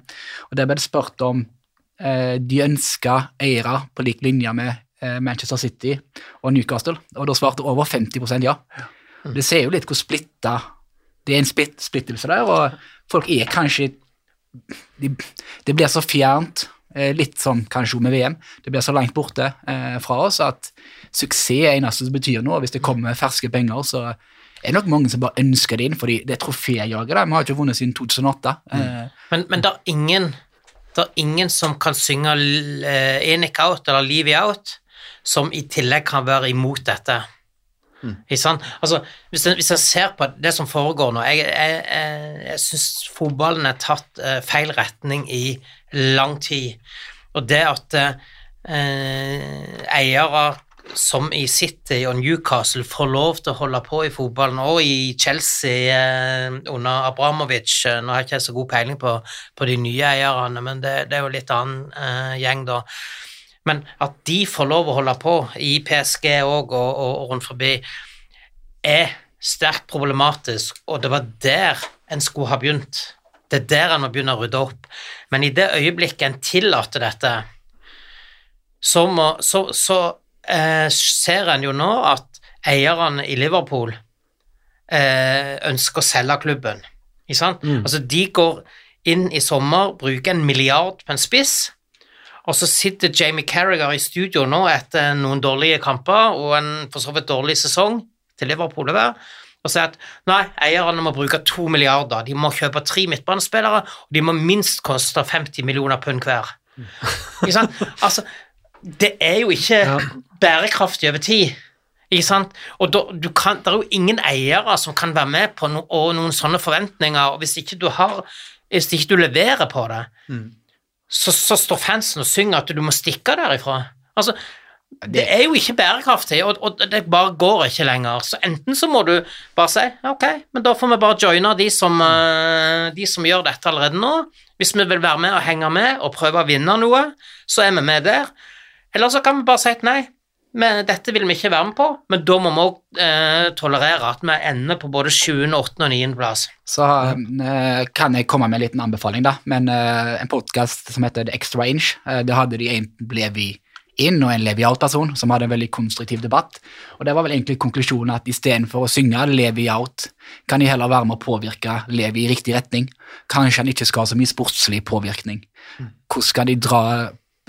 [SPEAKER 6] og der ble det spurt om uh, de ønska eiere på lik linje med Manchester City og Newcastle, og da svarte over 50% ja. Det ser jo litt hvor splitta Det er en splitt, splittelse der, og folk er kanskje de, Det blir så fjernt, litt som kanskje med VM. Det blir så langt borte eh, fra oss at suksess er eneste som betyr noe. Hvis det kommer ferske penger, så er det nok mange som bare ønsker det inn, fordi det er troféjager. Vi har ikke vunnet siden 2008. Eh,
[SPEAKER 5] Men, men det er ingen det er ingen som kan synge uh, Enic Out eller Leave Out, som i tillegg kan være imot dette. Mm. Altså, hvis, jeg, hvis jeg ser på det som foregår nå Jeg, jeg, jeg, jeg syns fotballen er tatt eh, feil retning i lang tid. Og det at eh, eiere som i City og Newcastle får lov til å holde på i fotballen, og i Chelsea eh, under Abramovic eh, Nå har jeg ikke så god peiling på, på de nye eierne, men det, det er jo litt annen eh, gjeng, da. Men at de får lov å holde på i PSG òg og, og, og rundt forbi, er sterkt problematisk, og det var der en skulle ha begynt. Det er der en må begynne å rydde opp. Men i det øyeblikket en tillater dette, så, må, så, så eh, ser en jo nå at eierne i Liverpool eh, ønsker å selge klubben. Ikke sant? Altså, de går inn i sommer, bruker en milliard på en spiss, og så sitter Jamie Carragher i studio nå etter noen dårlige kamper og en for så vidt dårlig sesong til Liverpool være, og sier at nei, eierne må bruke to milliarder, de må kjøpe tre midtbanespillere, og de må minst koste 50 millioner pund hver. Ikke sant? Altså, det er jo ikke bærekraftig over tid. Ikke sant? Og da, du kan, det er jo ingen eiere som kan være med på no, noen sånne forventninger, og hvis ikke du har hvis ikke du leverer på det, så, så står fansen og synger at du må stikke derifra. Altså, det er jo ikke bærekraftig, og, og det bare går ikke lenger. Så enten så må du bare si ok, men da får vi bare joine de som, eh, de som gjør dette allerede nå. Hvis vi vil være med og henge med og prøve å vinne noe, så er vi med der. Eller så kan vi bare si at nei, men dette vil vi ikke være med på, men da må vi òg eh, tolerere at vi ender på både 7., 8. og 9. plass.
[SPEAKER 6] Så eh, kan jeg komme med en liten anbefaling, da. Men eh, en podkast som heter The Extra Inch, eh, det hadde de en Levi inn og en Levi out-person som hadde en veldig konstruktiv debatt. Og det var vel egentlig konklusjonen at istedenfor å synge Levi out, kan de heller være med å påvirke Levi i riktig retning. Kanskje han ikke skal ha så mye sportslig påvirkning. Hvordan skal de dra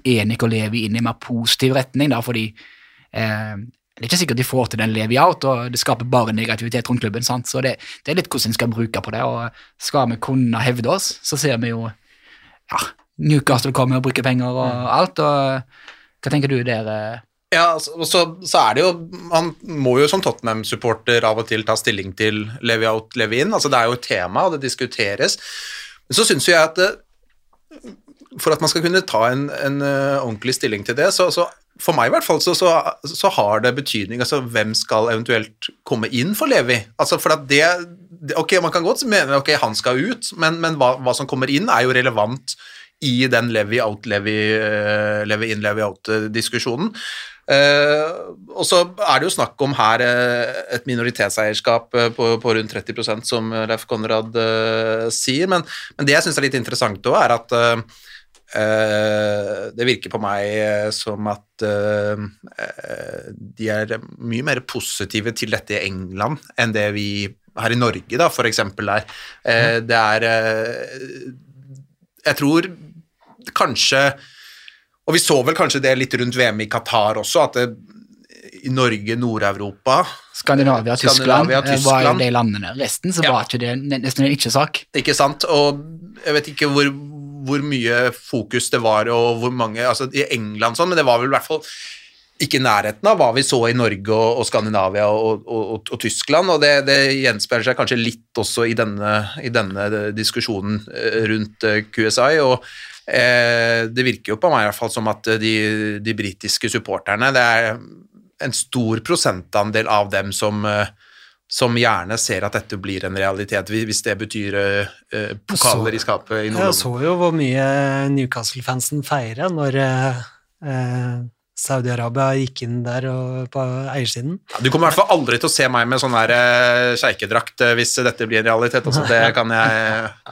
[SPEAKER 6] Enik og Levi inn i en mer positiv retning, da, fordi eh, det er ikke sikkert de får til den Levi out, og det skaper bare negativitet rundt klubben. sant? Så det, det er litt hvordan en skal bruke på det, og skal vi kunne hevde oss, så ser vi jo ja, Newcastle kommer og bruker penger og alt, og hva tenker du der? eh?
[SPEAKER 7] Ja, altså, så, så er det jo Man må jo som Tottenham-supporter av og til ta stilling til Levi out, Levi in. Altså, det er jo et tema, og det diskuteres. Men så syns jo jeg at det, for at man skal kunne ta en, en uh, ordentlig stilling til det, så, så for meg i hvert fall, så, så, så har det betydning altså hvem skal eventuelt komme inn for Levi. Altså for at det, det Ok, man kan godt mene ok, han skal ut, men, men hva, hva som kommer inn, er jo relevant i den levy out, levy, levy in, levy out-diskusjonen. Uh, og så er det jo snakk om her uh, et minoritetseierskap uh, på, på rundt 30% som Leif Konrad eh, sier, men, men det jeg syns er litt interessant òg, er at eh, eh, det virker på meg eh, som at eh, eh, de er mye mer positive til dette i England enn det vi her i Norge, da, for eksempel, er. Mm. det er eh, Jeg tror kanskje Og vi så vel kanskje det litt rundt VM i Qatar også, at det, i Norge, Nord-Europa
[SPEAKER 6] Skandinavia, Tyskland,
[SPEAKER 7] Skandinavia,
[SPEAKER 6] Tyskland var jo de landene. Resten så
[SPEAKER 7] Ja.
[SPEAKER 6] var ikke det ne- nesten en ikke-sak.
[SPEAKER 7] Ikke sant? Og jeg vet ikke hvor, hvor mye fokus det var, og hvor mange Altså i England sånn, men det var vel i hvert fall ikke i nærheten av hva vi så i Norge og, og Skandinavia og, og, og, Tyskland, og det, det gjenspeiler seg kanskje litt også i denne, i denne diskusjonen eh, rundt eh, QSI, og eh, det virker jo på meg i hvert fall som at de, de britiske supporterne, det er en stor prosentandel av dem som eh, som gjerne ser at dette blir en realitet, hvis det betyr eh, eh, pokaler i skapet i
[SPEAKER 4] Jeg
[SPEAKER 7] Nord-London.
[SPEAKER 4] så jo hvor mye Newcastle-fansen feira når eh, eh, Saudi-Arabia gikk inn der og på eiersiden.
[SPEAKER 7] Du kommer i hvert fall aldri til å se meg med sånn der eh, sjeikedrakt eh, hvis dette blir en realitet. Altså, det kan jeg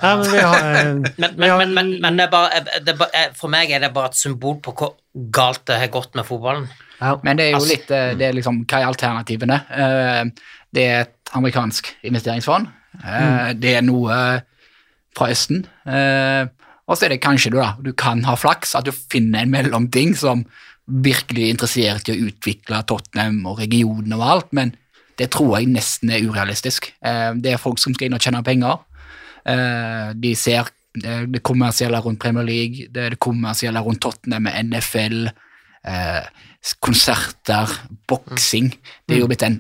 [SPEAKER 4] ja, men vi har, eh,
[SPEAKER 5] Men, men, men, men, men det bare, det bare, for meg er det bare et symbol på hvor galt det har gått med fotballen.
[SPEAKER 4] ja.
[SPEAKER 6] Men det er jo
[SPEAKER 5] Altså-
[SPEAKER 6] litt eh, det er liksom, Hva er alternativene? Eh, Det er et amerikansk investeringsfond. Eh, Det er noe fra Østen. Eh, Og så er det kanskje du, da, du kan ha flaks, at du finner en mellomting som virkelig er interessert i å utvikle Tottenham og regionen og alt, men det tror jeg nesten er urealistisk. Eh, Det er folk som skal inn og tjene penger. Eh, De ser eh, det kommersielle rundt Premier League, det det kommersielle rundt Tottenham med NFL, konserter, boksing. Det er jo blitt en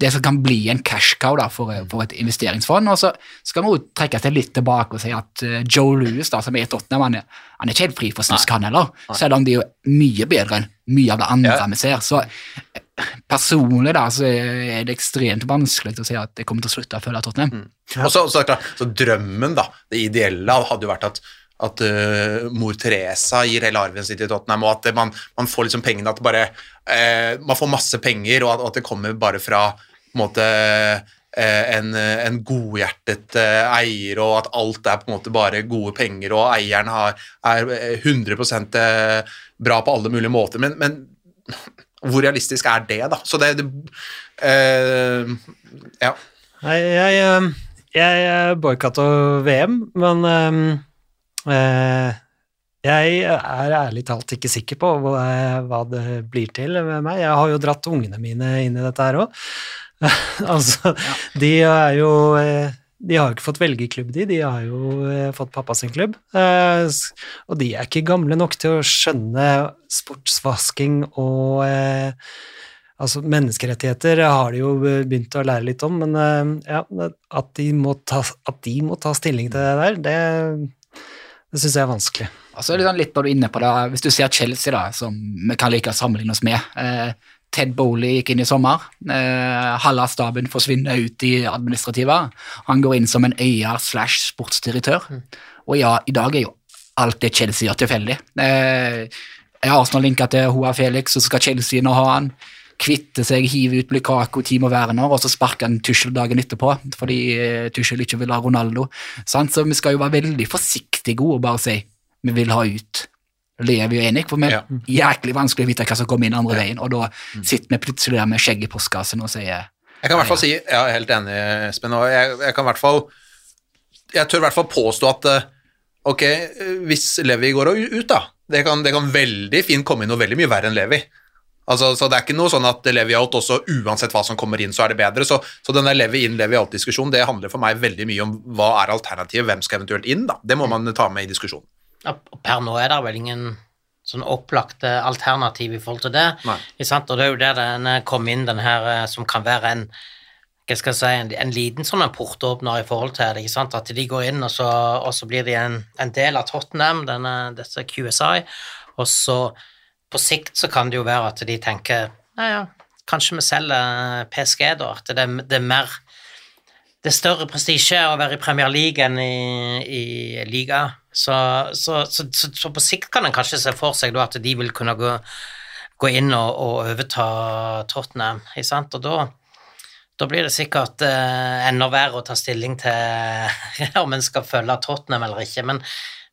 [SPEAKER 6] det som kan bli en cash cow da, for, for et investeringsfond. Og så skal vi trekke seg litt tilbake og si at eh, Joe Louis, da, som er i Tottenham, han er, han er ikke helt fri for snusk, han heller. Selv om de er mye bedre enn mye av det andre
[SPEAKER 7] Ja.
[SPEAKER 6] vi ser. Så eh, personlig da, så er det ekstremt vanskelig å si at jeg kommer til å slutte å følge Tottenham.
[SPEAKER 7] Og så, så, så drømmen, da, det ideelle, hadde jo vært at at uh, mor Teresa gir hele arven sin til Tottenham, og at det, man, man får liksom pengene at bare uh, Man får masse penger, og at, og at det kommer bare fra på en måte eh, en, en godhjertet eh, eier, og at alt er på en måte bare gode penger, og eieren har, er eh, 100 eh, bra på alle mulige måter. Men, men hvor realistisk er det, da? Så det, det uh, Ja.
[SPEAKER 4] Jeg, eh, jeg boikotta VM, men eh, eh, jeg er ærlig talt ikke sikker på hva, det blir til med meg. Jeg har jo dratt ungene mine inn i dette her òg. altså, de er jo eh, De har jo ikke fått velge klubb, de. De har jo eh, fått pappa sin klubb. Eh, og de er ikke gamle nok til å skjønne sportsvasking og eh, Altså, menneskerettigheter har de jo begynt å lære litt om, men eh, ja, at de ta, at de må ta stilling til det der, det, det syns jeg er vanskelig.
[SPEAKER 6] Og så det sånn litt når du er inne på det, Hvis du ser Chelsea, da, som vi kan like å sammenligne oss med eh, Ted Bowley gikk inn i sommer. Eh, halve staben forsvinner ut i administrativa. Han går inn som en øyer slash sportsdirektør. Og ja, i dag er jo alt det Chelsea gjør, tilfeldig. Eh, også Arsenal linka til Hoa Felix, så skal Chelsea nå ha han. Kvitte seg, hive ut Lukaku, Timo Werner, og så sparke han Tuchel dagen etterpå, fordi eh, Tuchel ikke vil ha Ronaldo. Sant? Så vi skal jo være veldig forsiktige og bare si vi vil ha ut Levi og Enik, for vi er
[SPEAKER 7] Ja.
[SPEAKER 6] jæklig vanskelig å vite hva som kommer inn andre veien, og da sitter vi plutselig der med skjegget i postkassen og sier
[SPEAKER 7] Jeg kan i hvert fall si, jeg er helt enig, Espen, og jeg, jeg kan i hvert fall Jeg tør i hvert fall påstå at eh, ok, eh, hvis Levi går ut, da det kan, det kan veldig fint komme inn noe veldig mye verre enn Levi. Altså, så Det er ikke noe sånn at Levi out også, uansett hva som kommer inn, så er det bedre. Så, så denne Levi inn, Levi out-diskusjonen, det handler for meg veldig mye om hva er alternativet, hvem skal eventuelt inn, da. Det må man ta med i diskusjonen.
[SPEAKER 5] Ja, Per nå er det vel ingen sånn opplagte alternativ i forhold til det.
[SPEAKER 7] Nei.
[SPEAKER 5] Og det er jo der den eh, kom inn, den her eh, som kan være en hva skal jeg si, en, en liten sånn en portåpner i forhold til det. ikke sant? At de går inn, og så, og så blir de en, en del av Tottenham, denne, dette QSI, og så på sikt så kan det jo være at de tenker ja, ja, kanskje vi selger PSG, da. At det, det er mer Det er større prestisje å være i Premier League enn i, i liga. Så, så, så, så på sikt kan en kanskje se for seg da at de vil kunne gå, gå inn og, og overta Tottenham, ikke sant? Og da da blir det sikkert eh, enda verre å ta stilling til om en skal følge Tottenham eller ikke. Men,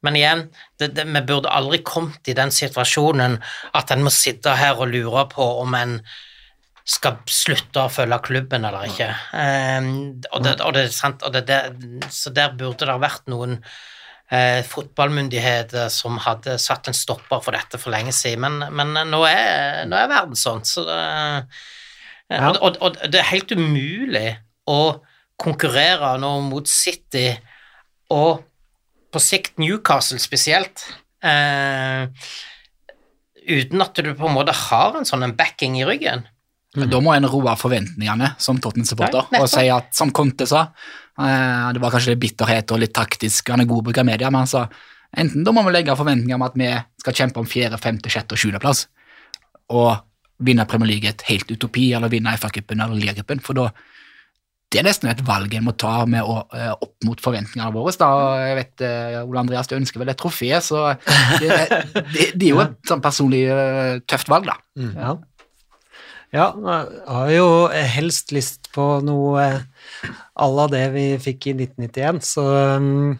[SPEAKER 5] men igjen, det, det, vi burde aldri kommet i den situasjonen at en må sitte her og lure på om en skal slutte å følge klubben eller ikke. Um, og det, og det, er sant, og det, så der burde det ha vært noen eh, fotballmyndigheter som hadde satt en stopper for dette for lenge siden, men, men nå, er, nå er verden sånn, så det
[SPEAKER 4] Ja.
[SPEAKER 5] og, og, og det er helt umulig å konkurrere nå mot City og på sikt Newcastle spesielt, Uh, uten at du på en måte har en sånn en backing i ryggen.
[SPEAKER 6] Men Da må en roe forventningene som Tottenham-supporter og si at, som Conte sa uh, Det var kanskje litt bitterhet og litt taktisk, han er god på å bruke media, men han sa enten da må vi legge forventninger om at vi skal kjempe om fjerde, femte, sjette og sjuendeplass, og vinne Premier League et helt utopi, eller vinne FA-cupen eller Ligacupen, for da det er nesten et valg en må ta med å, eh, opp mot forventningene våre. Da, jeg vet, eh, Ole Andreas, du ønsker vel et trofé, så det, det, det er jo et sånn personlig eh, tøft valg, da.
[SPEAKER 4] Ja. ja, jeg har jo helst lyst på noe à la det vi fikk i 1991, så um,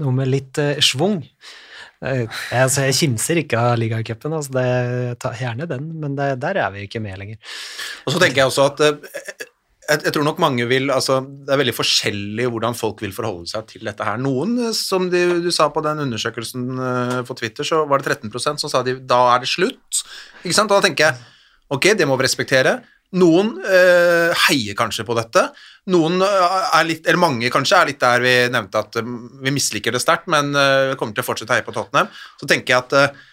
[SPEAKER 4] noe med litt uh, schwung. Jeg, altså, jeg kimser ikke av ligacupen, altså, det gjerne den, men det, der er vi ikke med lenger.
[SPEAKER 7] Og så tenker jeg også at jeg, jeg tror nok mange vil altså, Det er veldig forskjellig hvordan folk vil forholde seg til dette her. Noen, eh, som de, du sa på den undersøkelsen eh, på Twitter, så var det 13% som sa de, da er det slutt. Ikke sant? Og da tenker jeg ok, det må vi respektere. Noen eh, heier kanskje på dette. Noen er litt, eller mange kanskje, er litt der vi nevnte at eh, vi misliker det sterkt, men eh, kommer til å fortsette å heie på Tottenham. Så tenker jeg at eh,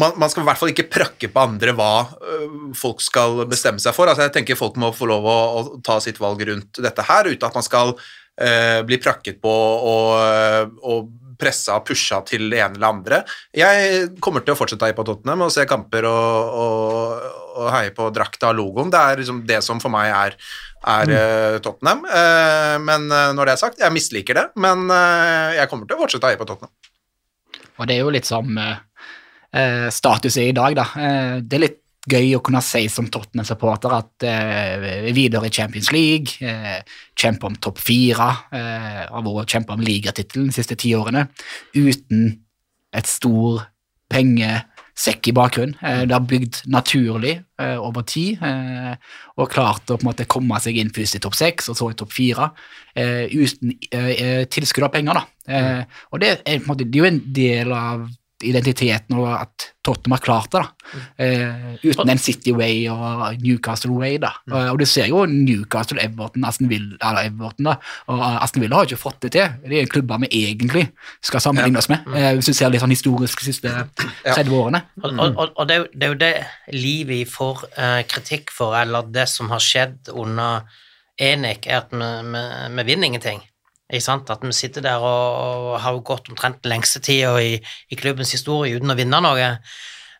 [SPEAKER 7] man, man skal i hvert fall ikke prakke på andre hva øh, folk skal bestemme seg for. Altså, jeg tenker Folk må få lov å, å ta sitt valg rundt dette her, uten at man skal uh, bli prakket på og, øh, og pressa og pusha til det ene eller andre. Jeg kommer til å fortsette å heie på Tottenham og se kamper og, og, og heie på drakta og logoen. Det er liksom det som for meg er, er øh, Tottenham. Uh, men når det er sagt, jeg misliker det, men uh, jeg kommer til å fortsette å heie på Tottenham.
[SPEAKER 6] Og det er jo litt som eh, status er i dag, da. Eh, det er litt gøy å kunne si som Tottenham-supporter at eh, vi er videre i Champions League, eh, kjemper om topp fire, eh, har vært kjempe om ligatittelen de siste ti årene, uten et stor pengesekk i bakgrunnen. Eh, det har bygd naturlig eh, over tid, eh, og klart å på en måte komme seg inn først i topp seks, og så i topp fire, uten tilskudd av penger. da. Eh, og det er, måte, det er jo en del av identiteten og at Tottenham har klart det. da. Eh, uten en City Way og Newcastle Way. da. Og, og du ser jo Newcastle, Everton, Aston Villa, eller Everton da, og Aston Villa har ikke fått det til. Det er klubber vi egentlig skal sammenligne oss med, eh, hvis du ser litt sånn historisk de siste 30 årene.
[SPEAKER 5] Og, og, og, og det, er jo, det livet får eh, kritikk for, eller det som har skjedd under Enik, er at vi, vi, vi vinner ingenting. Ikke sant? At vi sitter der og, og har gått omtrent lengste tida i, i klubbens historie uten å vinne noe.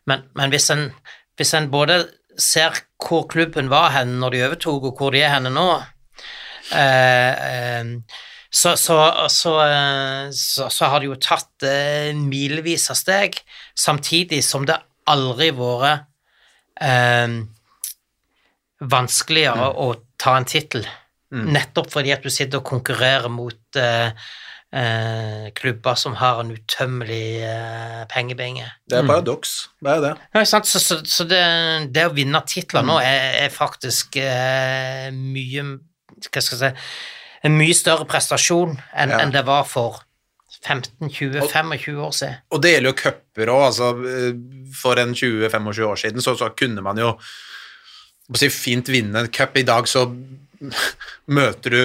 [SPEAKER 5] Men, men hvis, en, hvis en både ser hvor klubben var hen når de overtok, og hvor de er henne nå, eh, eh, så, så, så, så, har de jo tatt eh, milevis av steg, samtidig som det aldri vært eh, vanskeligere å ta en tittel. Nettopp fordi at du sitter og konkurrerer mot eh, eh, klubber som har en utømmelig eh, pengebinge.
[SPEAKER 7] Det er paradoks. Det er det.
[SPEAKER 5] Ja, sant? Så, så, så det, det å vinne titler nå er, er faktisk eh, mye Hva skal jeg si En mye større prestasjon enn
[SPEAKER 7] Ja.
[SPEAKER 5] en det var for 15-20-25 år siden.
[SPEAKER 7] Og det gjelder jo cuper òg. Altså, eh, for en 20-25 år siden så, så kunne man jo si, fint vinne en cup. I dag så møter du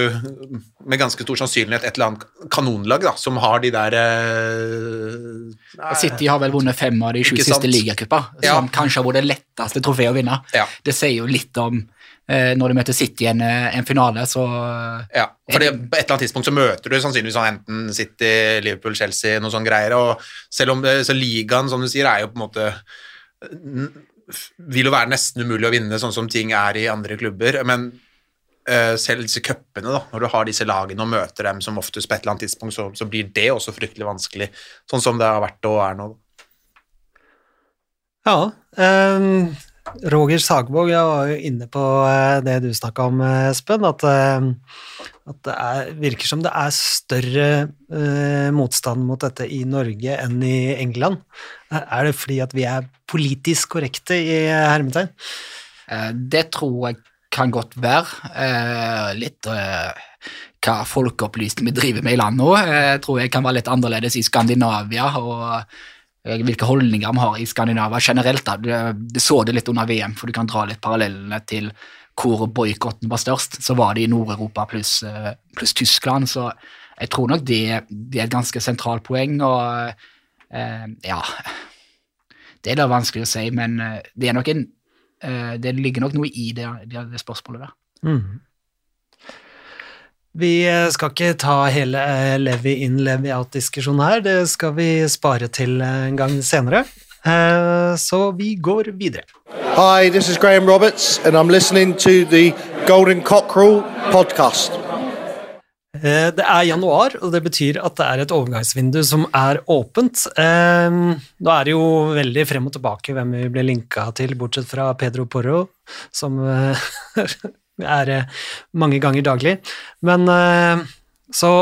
[SPEAKER 7] med ganske stor sannsynlighet et eller annet kanonlag da, som har de der eh,
[SPEAKER 6] City har vel vunnet fem av de sju siste ligacuper,
[SPEAKER 7] Ja.
[SPEAKER 6] som kanskje har vært det letteste trofeet å vinne.
[SPEAKER 7] Ja.
[SPEAKER 6] Det sier jo litt om eh, når du møter City i en, eh, en finale, så
[SPEAKER 7] Ja, for det, på et eller annet tidspunkt så møter du sannsynligvis sånn enten City, Liverpool, Chelsea, noe sånn greier, og selv om det, så ligaen, som du sier, er jo på en måte vil jo være nesten umulig å vinne, sånn som ting er i andre klubber. Men eh, selv disse cupene, da, når du har disse lagene og møter dem som oftest på et eller annet tidspunkt, så, så blir det også fryktelig vanskelig, sånn som det har vært og er nå.
[SPEAKER 4] Ja. Um, Roger Sagvåg, jeg var jo inne på eh, det du snakka om, eh, Espen, at, eh, at det er, virker som det er større uh, motstand mot dette i Norge enn i England. Eh, Er det fordi at vi er politisk korrekte i hermetegn?
[SPEAKER 6] Eh, Det tror jeg kan godt være. Eh, Litt eh, hva folkeopplysning vi driver med i landet nå, eh, tror jeg kan være litt annerledes i Skandinavia, og eh, hvilke holdninger vi har i Skandinavia generelt. Da. Du, du så det litt under VM, for du kan dra litt parallellene til hvor boikotten var størst. Så var det i Nord-Europa pluss plus Tyskland, så jeg tror nok det, det er et ganske sentralt poeng, og eh, ja Det er da vanskelig å si, men eh, det er nok en eh, Det ligger nok noe i det, det, det spørsmålet der.
[SPEAKER 4] Mm. Vi eh, skal ikke ta hele eh, Levi in, Levi out-diskusjonen her, det skal vi spare til eh, en gang senere. Eh, Så vi går videre.
[SPEAKER 8] Hi, this is Graham Roberts, and I'm listening to the Golden Cockerel podcast.
[SPEAKER 4] Eh, Det er januar, og det betyr at det er et overgangsvindu som er åpent. Da Nå er det jo veldig frem og tilbake hvem vi blir linka til, bortsett fra Pedro Porro, som eh, er eh, mange ganger daglig. Men eh, så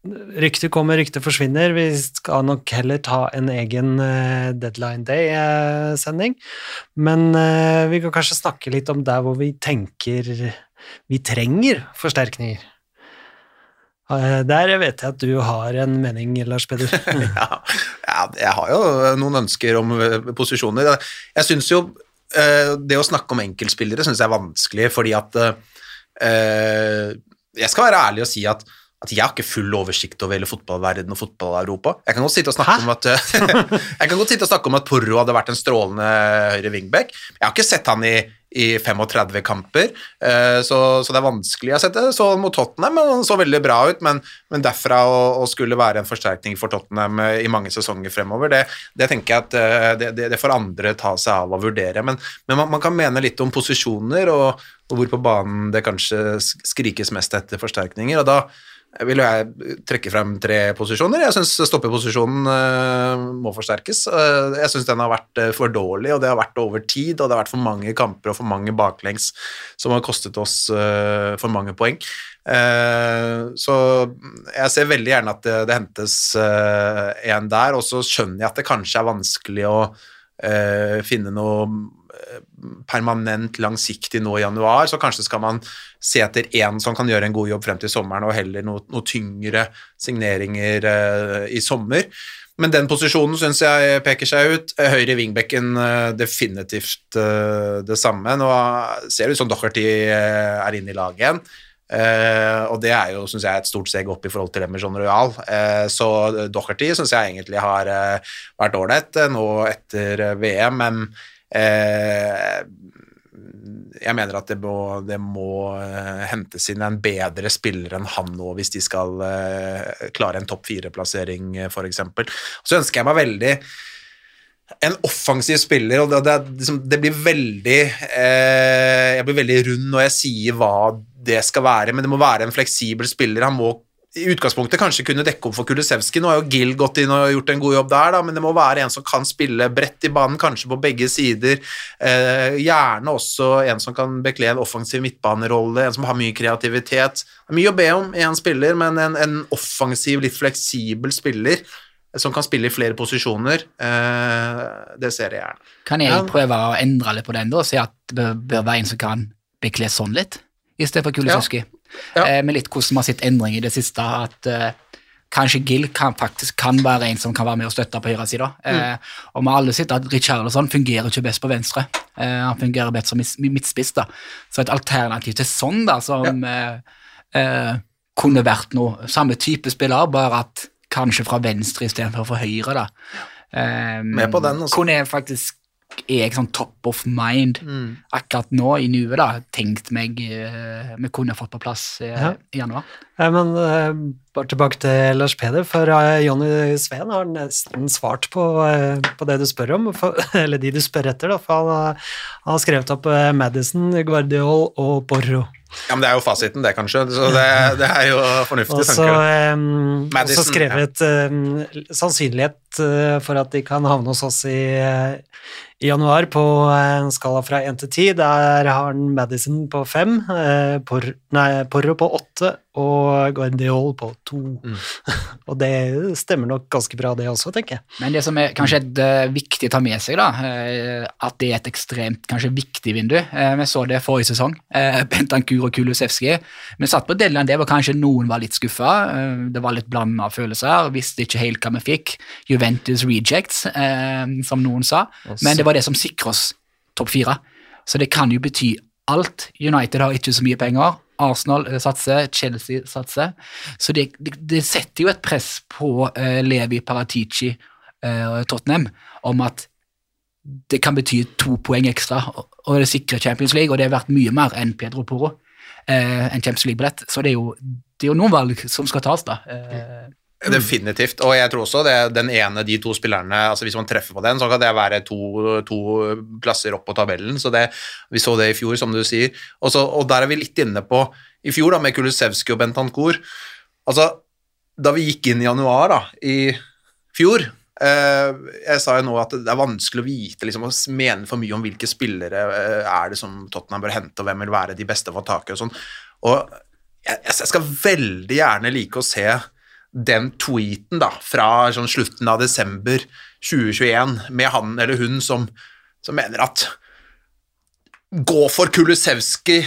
[SPEAKER 4] Rykte kommer, rykte forsvinner. Vi skal nok heller ta en egen eh, Deadline Day-sending. Men eh, vi kan kanskje snakke litt om der hvor vi tenker vi trenger forsterkninger. Eh, Der vet jeg at du har en mening, Lars Peder.
[SPEAKER 7] Ja, jeg har jo noen ønsker om eh, posisjoner. Jeg syns jo eh, det å snakke om enkeltspillere synes jeg er vanskelig, fordi at Jeg skal være ærlig og si at, at jeg har ikke full oversikt over hele fotballverden og fotball-Europa. Jeg kan godt sitte og snakke
[SPEAKER 4] Hæ?
[SPEAKER 7] om at Jeg kan godt sitte og snakke om at Porro hadde vært en strålende høyre wingback. Jeg har ikke sett han i, i 35 kamper, eh, så, så det er vanskelig. å sette så mot Tottenham, Men han så veldig bra ut, men, men derfra å, å skulle være en forsterkning for Tottenham eh, i mange sesonger fremover, det, det tenker jeg at eh, det, det, får andre ta seg av og vurdere. Men, men man, man kan mene litt om posisjoner, og, og hvor på banen det kanskje skrikes mest etter forsterkninger, og da vil jeg trekke frem tre posisjoner. Jeg syns stoppeposisjonen uh, må forsterkes. Uh, jeg syns den har vært uh, for dårlig, og det har vært over tid, og det har vært for mange kamper og for mange baklengs som har kostet oss eh, for mange poeng. Eh, så jeg ser veldig gjerne at det, det hentes eh, en der, og så skjønner jeg at det kanskje er vanskelig å eh, finne noe eh, permanent langsiktig nå i januar, så kanskje skal man se etter én som kan gjøre en god jobb frem til sommeren, og heller noe, noe tyngre signeringer eh, i sommer. Men den posisjonen syns jeg peker seg ut. Høyre wingbacken eh, definitivt eh, det samme. Nå ser det ut som Docherty eh, er inne i laget igjen. Og det er jo, synes jeg, et stort steg opp i forhold til Emerson Royal. Så Docherty syns jeg egentlig har vært ålreit nå etter VM, men eh, jeg mener at det må, det må eh, hentes inn en bedre spiller enn han nå, hvis de skal eh, klare en topp fire-plassering, f.eks. Så ønsker jeg meg veldig en offensiv spiller, og det, det, liksom, det blir veldig eh, Jeg blir veldig rund når jeg sier hva det skal være, men det må være en fleksibel spiller. Han må i utgangspunktet kanskje kunne dekke opp for Kulisevski. Nå har jo Gill gått inn og gjort en god jobb der, da, men det må være en som kan spille bredt i banen, kanskje på begge sider. Eh, gjerne også en som kan bekle en offensiv midtbanerolle, en som har mye kreativitet. Mye å be om i en spiller, men en, en offensiv, litt fleksibel spiller som kan spille i flere posisjoner, eh, det ser jeg gjerne.
[SPEAKER 6] Kan jeg prøve å endre litt på den da, og si at det bør, være en som kan bekle sånn litt, i stedet for Kulisevski?
[SPEAKER 7] Ja.
[SPEAKER 6] Eh, med litt hvordan vi har sett endring i det siste, at eh, kanskje Gill kan faktisk kan være en som kan være med og støtte på høyresida. Eh, og vi har alle sett at Richarlison fungerer ikke best på venstre. Eh, han fungerer best som midtspiss, da. Så et alternativ til sånn, da, som eh, eh, kunne vært noe samme type spiller, bare at kanskje fra venstre istedenfor fra høyre, da. Eh,
[SPEAKER 7] Med på den, også.
[SPEAKER 6] Kunne jeg faktisk er jeg sånn top of mind akkurat nå i nuet, da. Tenkt meg uh, vi kunne fått på plass uh,
[SPEAKER 4] Ja.
[SPEAKER 6] i januar.
[SPEAKER 4] Ja, men uh, bare tilbake til Lars Peder, for eh, Jonny Sveen har nesten svart på, eh, på det du spør om, for, eller de du spør etter, da, for han, har- har skrevet opp eh, Madison, Guardiol og Porro.
[SPEAKER 7] Ja, men det er jo fasiten, det, kanskje. Så det, det er jo fornuftig. også,
[SPEAKER 4] eh,
[SPEAKER 7] Madison,
[SPEAKER 4] også skrevet eh, sannsynlighet eh, for at de kan havne hos oss i, eh, i januar på en skala fra 1 til 10. Der har han Madison på 5, eh, Por, nei, Porro på 8 og Guardiol på 2.
[SPEAKER 7] Mm.
[SPEAKER 4] og det stemmer nok ganske bra, det også, tenker jeg.
[SPEAKER 6] Men det som er kanskje et, uh, viktig å ta med seg, da, uh, at det er et ekstremt kanskje viktig vindu. Uh, vi så det forrige sesong. Bentankur og Kulusevski. Vi satt på deadline der hvor kanskje noen var litt skuffa. Det var litt blanda følelser. Visste ikke helt hva vi fikk. Juventus rejects, som noen sa. Men det var det som sikrer oss topp fire. Så det kan jo bety alt. United har ikke så mye penger. Arsenal eh, satser, Chelsea satser. Så det, det, det setter jo et press på uh, Levi Paratici og og Tottenham om at det kan bety to poeng ekstra, og det sikrer Champions League, og det er verdt mye mer enn Pedro Poro. Uh, en Champions League-billett. Så det er, jo, det er jo noen valg som skal tas, da. Eh,
[SPEAKER 7] Definitivt. Og jeg tror også det, den ene, de to spillerne altså Hvis man treffer på den, så kan det være to, to plasser opp på tabellen. så det, Vi så det i fjor, som du sier. Også, og der er vi litt inne på i fjor, da, med Kulusevski og Bentancour. Altså, da vi gikk inn i januar da, i fjor eh, Jeg sa jo nå at det er vanskelig å vite liksom, å mene for mye om hvilke spillere eh, er det som Tottenham bør hente, og hvem vil være de beste å få tak i og sånn. Og jeg, jeg skal veldig gjerne like å se den tweeten da, fra sånn slutten av desember 2021 med han eller hun som, som mener at gå for Kulusevski,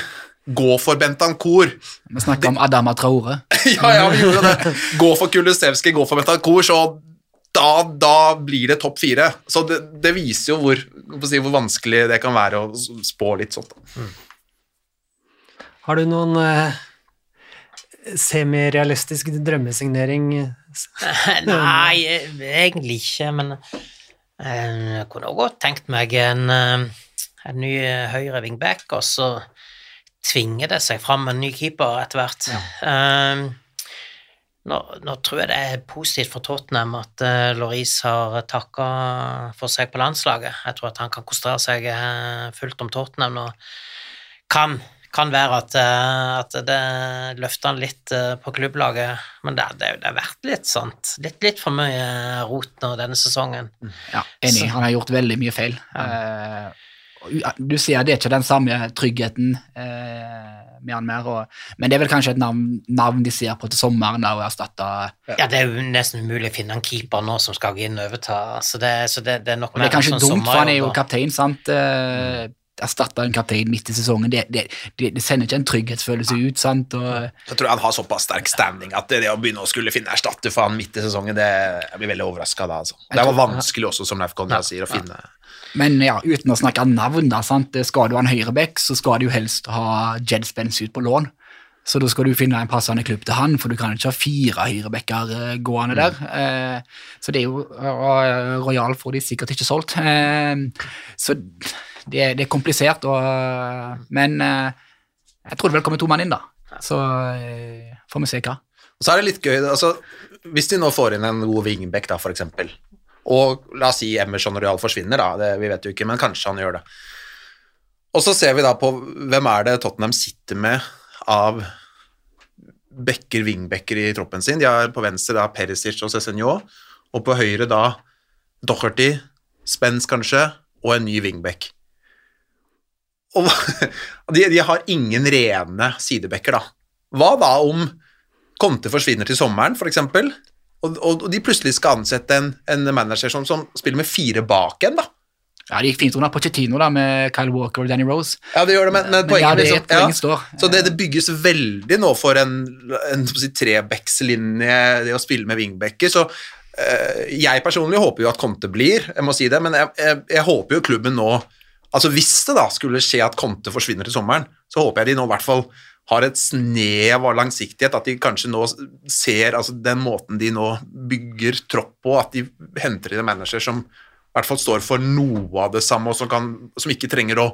[SPEAKER 7] gå for Bentancour.
[SPEAKER 6] vi snakker om Adama Traore.
[SPEAKER 7] ja, ja, vi gjorde det. Gå for Kulusevski, gå for Bentancour, så da, da blir det topp fire. Så det, det viser jo hvor, si, hvor vanskelig det kan være å spå litt sånt. Mm.
[SPEAKER 4] Har du noen eh, semirealistisk drømmesignering?
[SPEAKER 5] Nei, egentlig ikke, men eh, jeg kunne også godt tenkt meg en, eh, en ny høyre wingback, og så tvinger det seg fram en ny keeper etter hvert. Eh, nå, nå tror jeg det er positivt for Tottenham at uh, Loris har takka for seg på landslaget. Jeg tror at han kan konsentrere seg uh, fullt om Tottenham nå. Kan, kan være at, eh, at det løfter han litt eh, på klubblaget, men det, det, det har vært litt sånt. Litt, litt for mye rot nå denne sesongen.
[SPEAKER 6] Ja, enig. Han har gjort veldig mye feil. Ja. du sier det er ikke den samme tryggheten eh, med han mer, og, men det er vel kanskje et navn, navn de ser på til sommeren og erstatter
[SPEAKER 5] Ja, det er jo nesten umulig å finne en keeper nå som skal gå inn og overta, så det, så det, det er nok
[SPEAKER 6] Og det er kanskje
[SPEAKER 5] sånn
[SPEAKER 6] dumt, for han er jo kaptein, sant? Eh, Erstatte en kaptein midt i sesongen, det, det, det, sender ikke en trygghetsfølelse ut, sant? Og,
[SPEAKER 7] Jeg tror han har såpass sterk standing at det, det å begynne å skulle finne erstatter for han midt i sesongen, det, jeg blir veldig overraska da. Altså. Det var vanskelig også, som Leif Konrad sier, å finne
[SPEAKER 6] men ja, uten å snakke navn, da, sant? Skal du ha en høyreback, så skal du jo helst ha Jed Spence ut på lån. Så da skal du finne en passende klubb til han, for du kan ikke ha fire høyrebacker eh, gående der. Eh, så det er jo og Royal får de sikkert ikke solgt. Eh, så det, er- det er komplisert, og, men eh, jeg tror det vel kommer to mann inn, da. Så eh, får vi se hva.
[SPEAKER 7] Og så er det litt gøy, altså, hvis de nå får inn en god wingback, da, eksempel, og la oss si Emerson Royal forsvinner, da, det, vi vet jo ikke, men kanskje han gjør det. Og så ser vi da på hvem er det Tottenham sitter med av backer, wingbacker i troppen sin. De har på venstre da Perisic og Cézinho, og på høyre da Docherty, Spence kanskje, og en ny wingback. Og de, de har ingen rene sidebacker, da. Hva da om Conte forsvinner til sommeren, f.eks., og, og, og de plutselig skal ansette en, en manager som, som spiller med fire bak en, da?
[SPEAKER 6] Ja, Det gikk fint under Pochettino da, med Kyle Walker og Danny Rose.
[SPEAKER 7] Ja, det gjør det, men, men
[SPEAKER 6] Men
[SPEAKER 7] poenget
[SPEAKER 6] ja, det
[SPEAKER 7] liksom-
[SPEAKER 6] ja, står.
[SPEAKER 7] Så det, det bygges veldig nå for en, en si, trebackslinje, det å spille med wingbacker, så eh, jeg personlig håper jo at Conte blir, jeg må si det, men jeg, jeg, jeg håper jo klubben nå Altså Hvis det da skulle skje at Conte forsvinner til sommeren, så håper jeg de nå i hvert fall har et snev av langsiktighet, at de kanskje nå ser altså den måten de nå bygger tropp på, at de henter inn en manager som i hvert fall står for noe av det samme, og som, kan, som ikke trenger å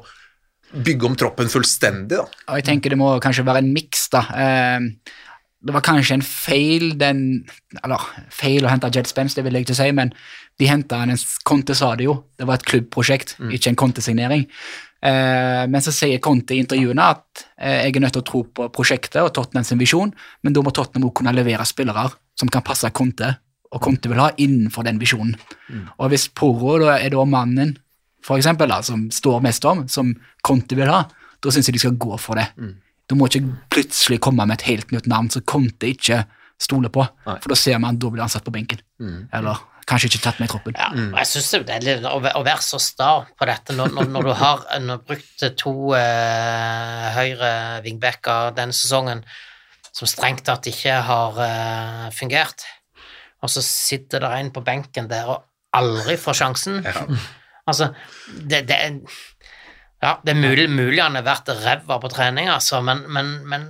[SPEAKER 7] bygge om troppen fullstendig. da.
[SPEAKER 6] Og jeg tenker det må kanskje være en miks, da. Eh, det var kanskje en feil den Eller feil å hente Jet Spence, det vil jeg ikke si, men de henta en Conte sa det jo, det var et klubbprosjekt, ikke en Conte-signering. Eh, men så sier Conte i intervjuene at eh, jeg er nødt til å tro på prosjektet og Tottenham sin visjon, men da må Tottenham også kunne levere spillere som kan passe Conte, og Conte vil ha innenfor den visjonen. Og hvis Poro da er da mannen for eksempel, da, som står mest om, som Conte vil ha, da syns jeg de skal gå for det. Du må ikke plutselig komme med et helt nytt navn som Conte ikke stoler på, for da ser man at da blir han satt på benken. Eller kanskje ikke tatt med i troppen.
[SPEAKER 5] Ja, og jeg synes det er litt å, væ- å være så sta på dette når, når, når du har når brukt to eh, høyre wingbacker denne sesongen som strengt tatt ikke har eh, fungert, og så sitter det en på benken der og aldri får sjansen. Altså, det, det er Ja, det er mulig, mulig han har vært ræva på trening, altså, men, men, men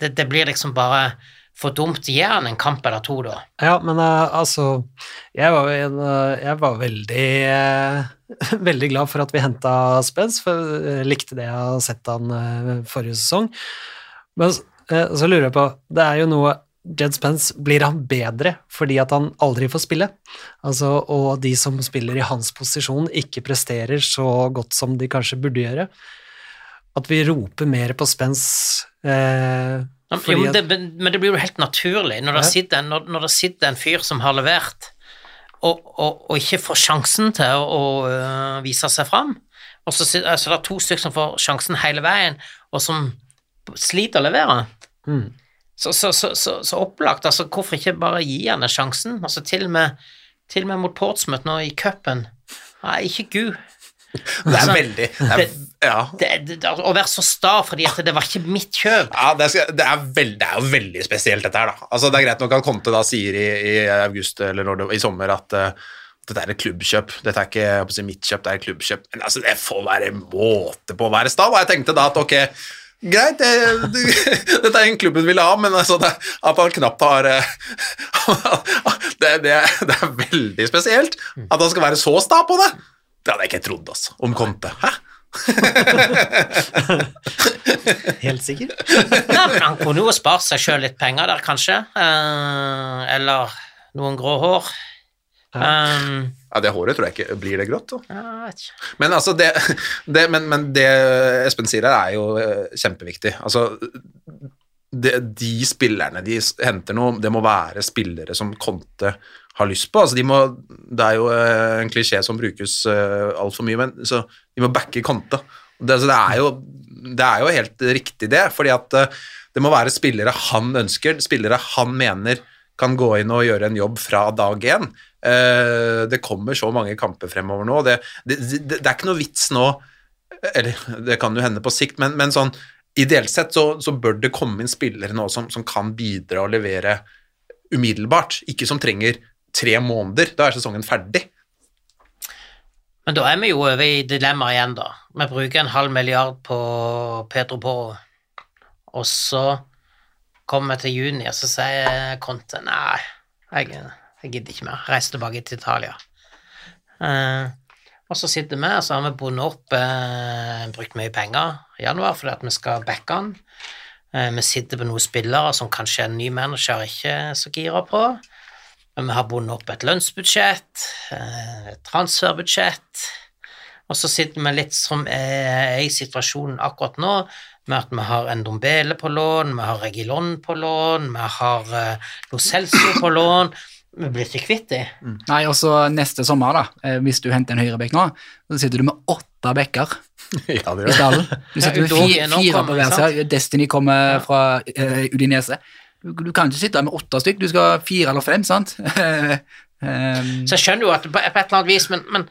[SPEAKER 5] det, det blir liksom bare for dumt. Gi han en kamp eller to, da.
[SPEAKER 4] Ja, men uh, altså Jeg var, en, uh, jeg var veldig uh, Veldig glad for at vi henta Spence, for jeg likte det jeg har sett han forrige sesong. Men så lurer jeg på Det er jo noe Jed Spence Blir han bedre fordi at han aldri får spille? Altså, og de som spiller i hans posisjon, ikke presterer så godt som de kanskje burde gjøre? At vi roper mer på Spence eh, fordi
[SPEAKER 5] jo, men, det, men det blir jo helt naturlig når det, sitter, når, når det sitter en fyr som har levert, og, og, og ikke får sjansen til å, å øh, vise seg fram. Og så altså, det er to stykker som får sjansen hele veien, og som sliter å levere.
[SPEAKER 4] Mm.
[SPEAKER 5] Så, så, så, så, så opplagt, altså hvorfor ikke bare gi han sjansen? Altså til og med, til og med mot Portsmouth nå i cupen. Nei, ikke gud.
[SPEAKER 7] Det er
[SPEAKER 5] Altså,
[SPEAKER 7] veldig det ja.
[SPEAKER 5] Det, det, å være så sta fordi at det var ikke mitt kjøp.
[SPEAKER 7] Ja, det, er, det, er veld, det er jo veldig spesielt, dette her. da. Altså, Det er greit nok at Conte da sier i, i august eller når det, i sommer at uh, dette er et klubbkjøp. Dette er ikke jeg å si, mitt kjøp, det er et klubbkjøp. Men altså, det får være måte på å være sta. Og jeg tenkte da at ok, greit, det, det, dette er en klubb hun ville ha, men altså, det, at han knapt har eh, det, det, det er veldig spesielt at han skal være så sta på det. Det hadde jeg ikke trodd, altså, om Conte. Hæ?
[SPEAKER 4] Helt sikker?
[SPEAKER 5] Nei, han kunne jo spart seg sjøl litt penger der, kanskje. Eh, eller noen grå hår. Um,
[SPEAKER 7] Ja, det håret tror jeg ikke blir det grått. da.
[SPEAKER 5] Ja, vet ikke.
[SPEAKER 7] Men altså, det, det, men, men det Espen sier her, er jo eh, kjempeviktig. Altså, det, de spillerne de henter nå, det må være spillere som Conte har lyst på. Altså, de må, det er jo eh, en klisjé som brukes uh, altfor mye, men så de må backe Conte. Det, altså, det, er jo, det er jo helt riktig, det, fordi at eh, det må være spillere han ønsker, spillere han mener kan gå inn og gjøre en jobb fra dag én. Eh, det kommer så mange kamper fremover nå. Det, det, det, det er ikke noe vits nå Eller det kan jo hende på sikt, men, men sånn ideelt sett så, så bør det komme inn spillere nå som, som kan bidra og levere umiddelbart. Ikke som trenger tre måneder. Da er sesongen ferdig.
[SPEAKER 5] Men da er vi jo over i dilemmaet igjen, da. Vi bruker en halv milliard på Pedro Poro, og så kommer vi til juni, og så sier Conte nei, jeg, jeg gidder ikke mer. Reise tilbake til Italia. Eh, og så sitter vi, og så har vi bundet opp eh, Brukt mye penger i januar fordi at vi skal backe han. Eh, vi sitter på noen spillere som kanskje en ny manager ikke er så gira på. Vi har bundet opp et lønnsbudsjett, eh, et transferbudsjett, og så sitter vi litt som er i situasjonen akkurat nå, med at vi har en Dombele på lån, vi har Regilon på lån, vi har uh, Lo Celso på lån. Vi blir ikke kvitt de.
[SPEAKER 6] Nei, og så neste sommer, da, eh, hvis du henter en høyrebekk nå, så sitter du med åtte bekker
[SPEAKER 7] ja, det
[SPEAKER 6] i stallen. Du sitter med fire, fire på hver side. Destiny kommer fra uh, Udinese. Du, du kan ikke sitte med åtte stykk, du skal ha fire eller fem, sant? um,
[SPEAKER 5] Så jeg skjønner jo at på, på et eller annet vis, men, men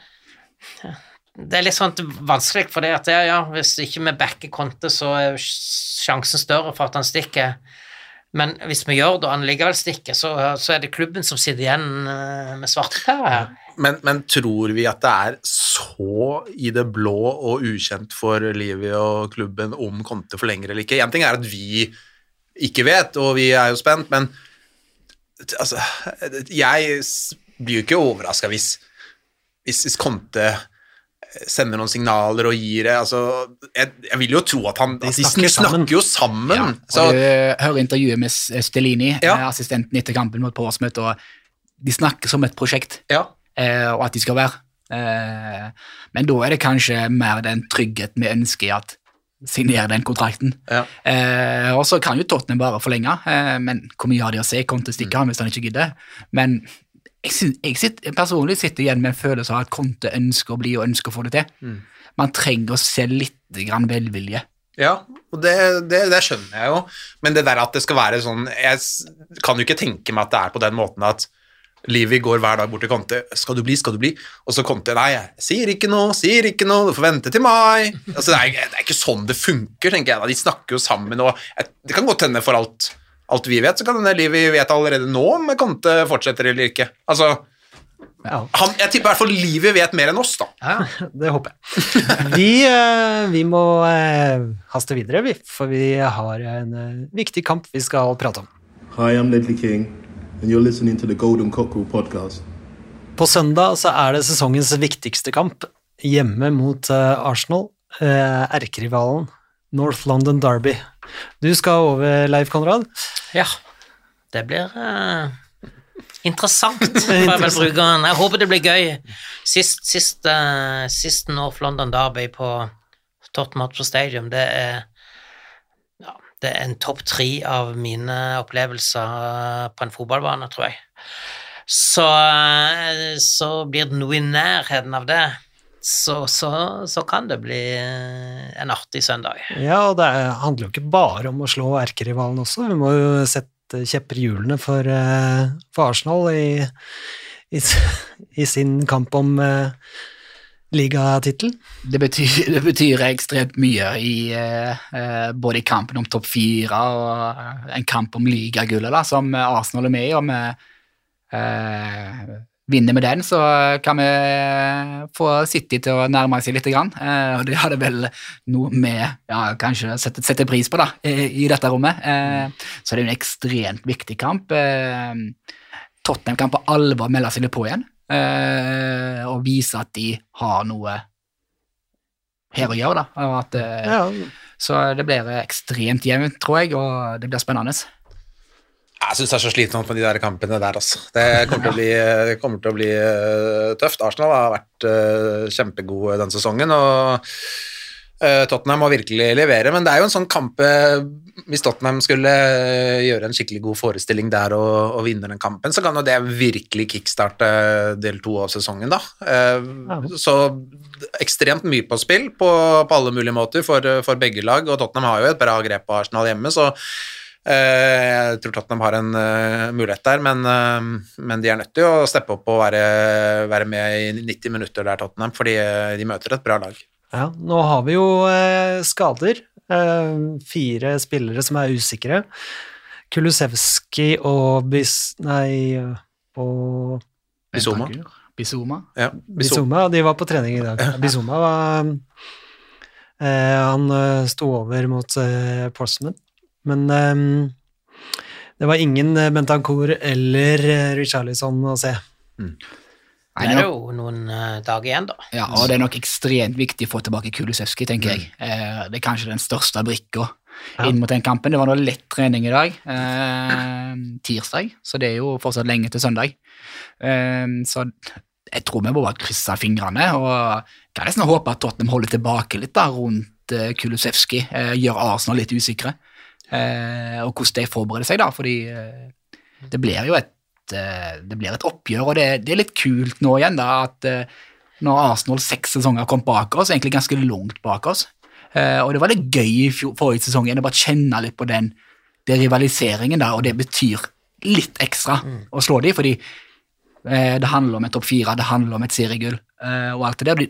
[SPEAKER 5] det er litt sånn vanskelig, for det at ja, ja, hvis ikke vi backer Conte, så er sjansen større for at han stikker. Men hvis vi gjør det, og han likevel stikker, så, så er det klubben som sitter igjen eh, med svarteper her.
[SPEAKER 7] Men, men tror vi at det er så i det blå og ukjent for Livi og klubben om Conte forlenger eller ikke? En ting er at vi ikke vet, og vi er jo spent, men altså, jeg blir jo ikke overraska hvis hvis, hvis Conte sender noen signaler og gir det altså, jeg, jeg vil jo tro at han
[SPEAKER 4] De snakker
[SPEAKER 7] snakker,
[SPEAKER 4] sammen.
[SPEAKER 7] jo sammen.
[SPEAKER 6] Ja,
[SPEAKER 7] så,
[SPEAKER 6] du hører intervjuet med Stellini,
[SPEAKER 7] Ja.
[SPEAKER 6] eh, assistenten etter kampen mot Portsmouth, og de snakker som et prosjekt,
[SPEAKER 7] ja.
[SPEAKER 6] eh, og at de skal være. Eh, men da er det kanskje mer den tryggheten vi ønsker i at signer den kontrakten.
[SPEAKER 7] Ja.
[SPEAKER 6] Eh, og så kan jo Tottenham bare forlenge, eh, men hvor mye har de å se si? Conte stikker mm. hvis han ikke gidder. Men jeg, synes, jeg sitter, personlig sitter igjen med en følelse av at Conte ønsker å bli og ønsker å få det til. Man trenger å se litt grann velvilje.
[SPEAKER 7] Ja, og det, det, det skjønner jeg jo, men det der at det skal være sånn Jeg kan jo ikke tenke meg at det er på den måten at livet går hver dag bort til Conte 'Skal du bli, skal du bli?' Og så Conte 'Nei, jeg sier ikke noe, sier ikke noe, du får vente til mai'. Altså, det, er, det er ikke sånn det funker, tenker jeg. da. De snakker jo sammen, og det kan godt hende for alt, alt vi vet, så kan hende vi vet allerede nå om Conte fortsetter eller ikke. Altså,
[SPEAKER 4] Ja.
[SPEAKER 7] han, jeg tipper i hvert fall livet vet mer enn oss, da.
[SPEAKER 4] Ja, Det håper jeg. Vi, eh, vi må eh, haste videre, vi, for vi har en eh, viktig kamp vi skal prate om.
[SPEAKER 3] Hi, I'm Ledley King, and you're listening to the Golden Cockerel podcast.
[SPEAKER 4] På søndag så er det sesongens viktigste kamp, hjemme mot Arsenal, erkerivalen North London Derby. Du skal over, Leif Konrad.
[SPEAKER 5] Ja, det blir uh, interessant. får Jeg, vel bruke den. jeg håper det blir gøy. Sist, sist, uh, sist North London Derby på Tottenham Hotspur Stadium, det er ja, det er en topp tre av mine opplevelser eh, på en fotballbane, tror jeg. Så, så blir det noe i nærheten av det. Så, så, så kan det bli eh, en artig søndag.
[SPEAKER 4] Ja, og det er- handler jo ikke bare om å slå erkerivalen også. Vi må jo sette kjepper i hjulene for, eh, for Arsenal i, i, i sin kamp om uh, ligatittelen.
[SPEAKER 6] Det betyr, det betyr ekstremt mye i eh, eh, både i kampen om topp fire og en kamp om ligagullet, som Arsenal er med i. og med eh, vinner med den, så kan vi få City til å nærme seg litt. Grann. Eh, og det hadde vel noe med ja, kanskje sette, sette pris på da, i, i dette rommet. Eh, så det er en ekstremt viktig kamp. Eh, Tottenham kan på alvor melde seg litt på igjen eh, og vise at de har noe her å gjøre. da. At, eh,
[SPEAKER 4] Ja,
[SPEAKER 6] Så det blir ekstremt jevnt, tror jeg, og det blir spennende.
[SPEAKER 7] Jeg syns det er så slitsomt med de der kampene der, altså. Det kommer til å bli, kommer til å bli eh, tøft. Arsenal har vært uh, kjempegode den sesongen, og uh, Tottenham må virkelig levere. Men det er jo en sånn kamp eh, Hvis Tottenham skulle eh, gjøre en skikkelig god forestilling der og, og vinne den kampen, så kan jo det virkelig kickstarte del to av sesongen, da.
[SPEAKER 4] Uh.
[SPEAKER 7] Så ekstremt mye på spill på, på alle mulige måter for, for begge lag, og Tottenham har jo et bra grep på Arsenal hjemme, så Eh, Jeg tror Tottenham har en eh, mulighet der, men, eh, men de er nødt til å steppe opp og være, være med i 90 minutter der, Tottenham, fordi eh, de møter et bra lag.
[SPEAKER 4] Ja, nå har vi jo eh, skader. Eh, fire spillere som er usikre. Kulusevski og Bis... Nei og
[SPEAKER 7] Bizoma.
[SPEAKER 6] Bizoma.
[SPEAKER 7] Ja,
[SPEAKER 4] Bizoma. De var på trening i dag. Bizoma var eh, Han eh, sto over mot eh, Portsmouth, men eh, det var ingen eh, Bentancour eller eh, Richarlison å se.
[SPEAKER 6] Nei,
[SPEAKER 5] Det er
[SPEAKER 6] nok,
[SPEAKER 5] jo noen eh, dager igjen, da.
[SPEAKER 6] ja, og det er nok ekstremt viktig å få tilbake Kulusevski, tenker jeg. Eh, det er kanskje den største brikka
[SPEAKER 4] Ja.
[SPEAKER 6] inn mot den kampen. Det var noe lett trening i dag, eh, tirsdag, så det er jo fortsatt lenge til søndag. Eh, så jeg tror vi må bare krysse fingrene, og kan nesten håpe at Tottenham holder tilbake litt da, rundt eh, Kulusevski, eh, gjør Arsenal litt usikre, og hvordan de forbereder seg da, fordi eh, det blir jo et eh, det blir et oppgjør, og det, det er litt kult nå igjen da, at eh, når Arsenal seks sesonger kom bak oss, egentlig ganske langt bak oss, eh, og det var litt gøy i forrige sesong å bare kjenne litt på den, den rivaliseringen da, og det betyr litt ekstra å slå de, fordi eh, det handler om et topp fire, det handler om et seriegull, eh, og alt det der,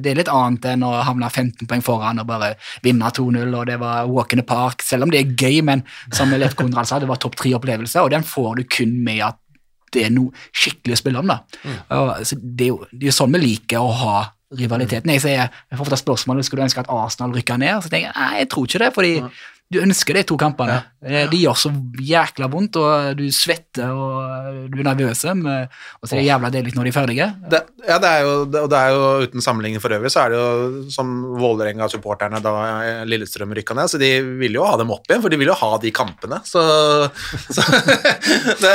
[SPEAKER 6] det, er litt annet enn å havne 15 poeng foran og bare vinne 2-0, og det var walk in the park, selv om det er gøy, men som Leif Konrad sa, det var topp tre-opplevelse, og den får du kun med at det er noe skikkelig å spille om. da. Og, så det, er jo, det er jo sånn vi liker å ha rivaliteten. Jeg, sier, jeg får ofte spørsmålet skulle du ønske at Arsenal rykka ned. Så tenker jeg nei, jeg tror ikke det, fordi du ønsker de to kampene. Ja. De gjør så jækla vondt, og du svetter og du er nervøs, og så er det jævla deilig når de er ferdige.
[SPEAKER 7] Det, ja, det er, jo, det, og det er jo uten sammenligning for øvrig, så er det jo som Vålerenga-supporterne da Lillestrøm rykka ned, så de ville jo ha dem opp igjen, for de vil jo ha de kampene, så, så det,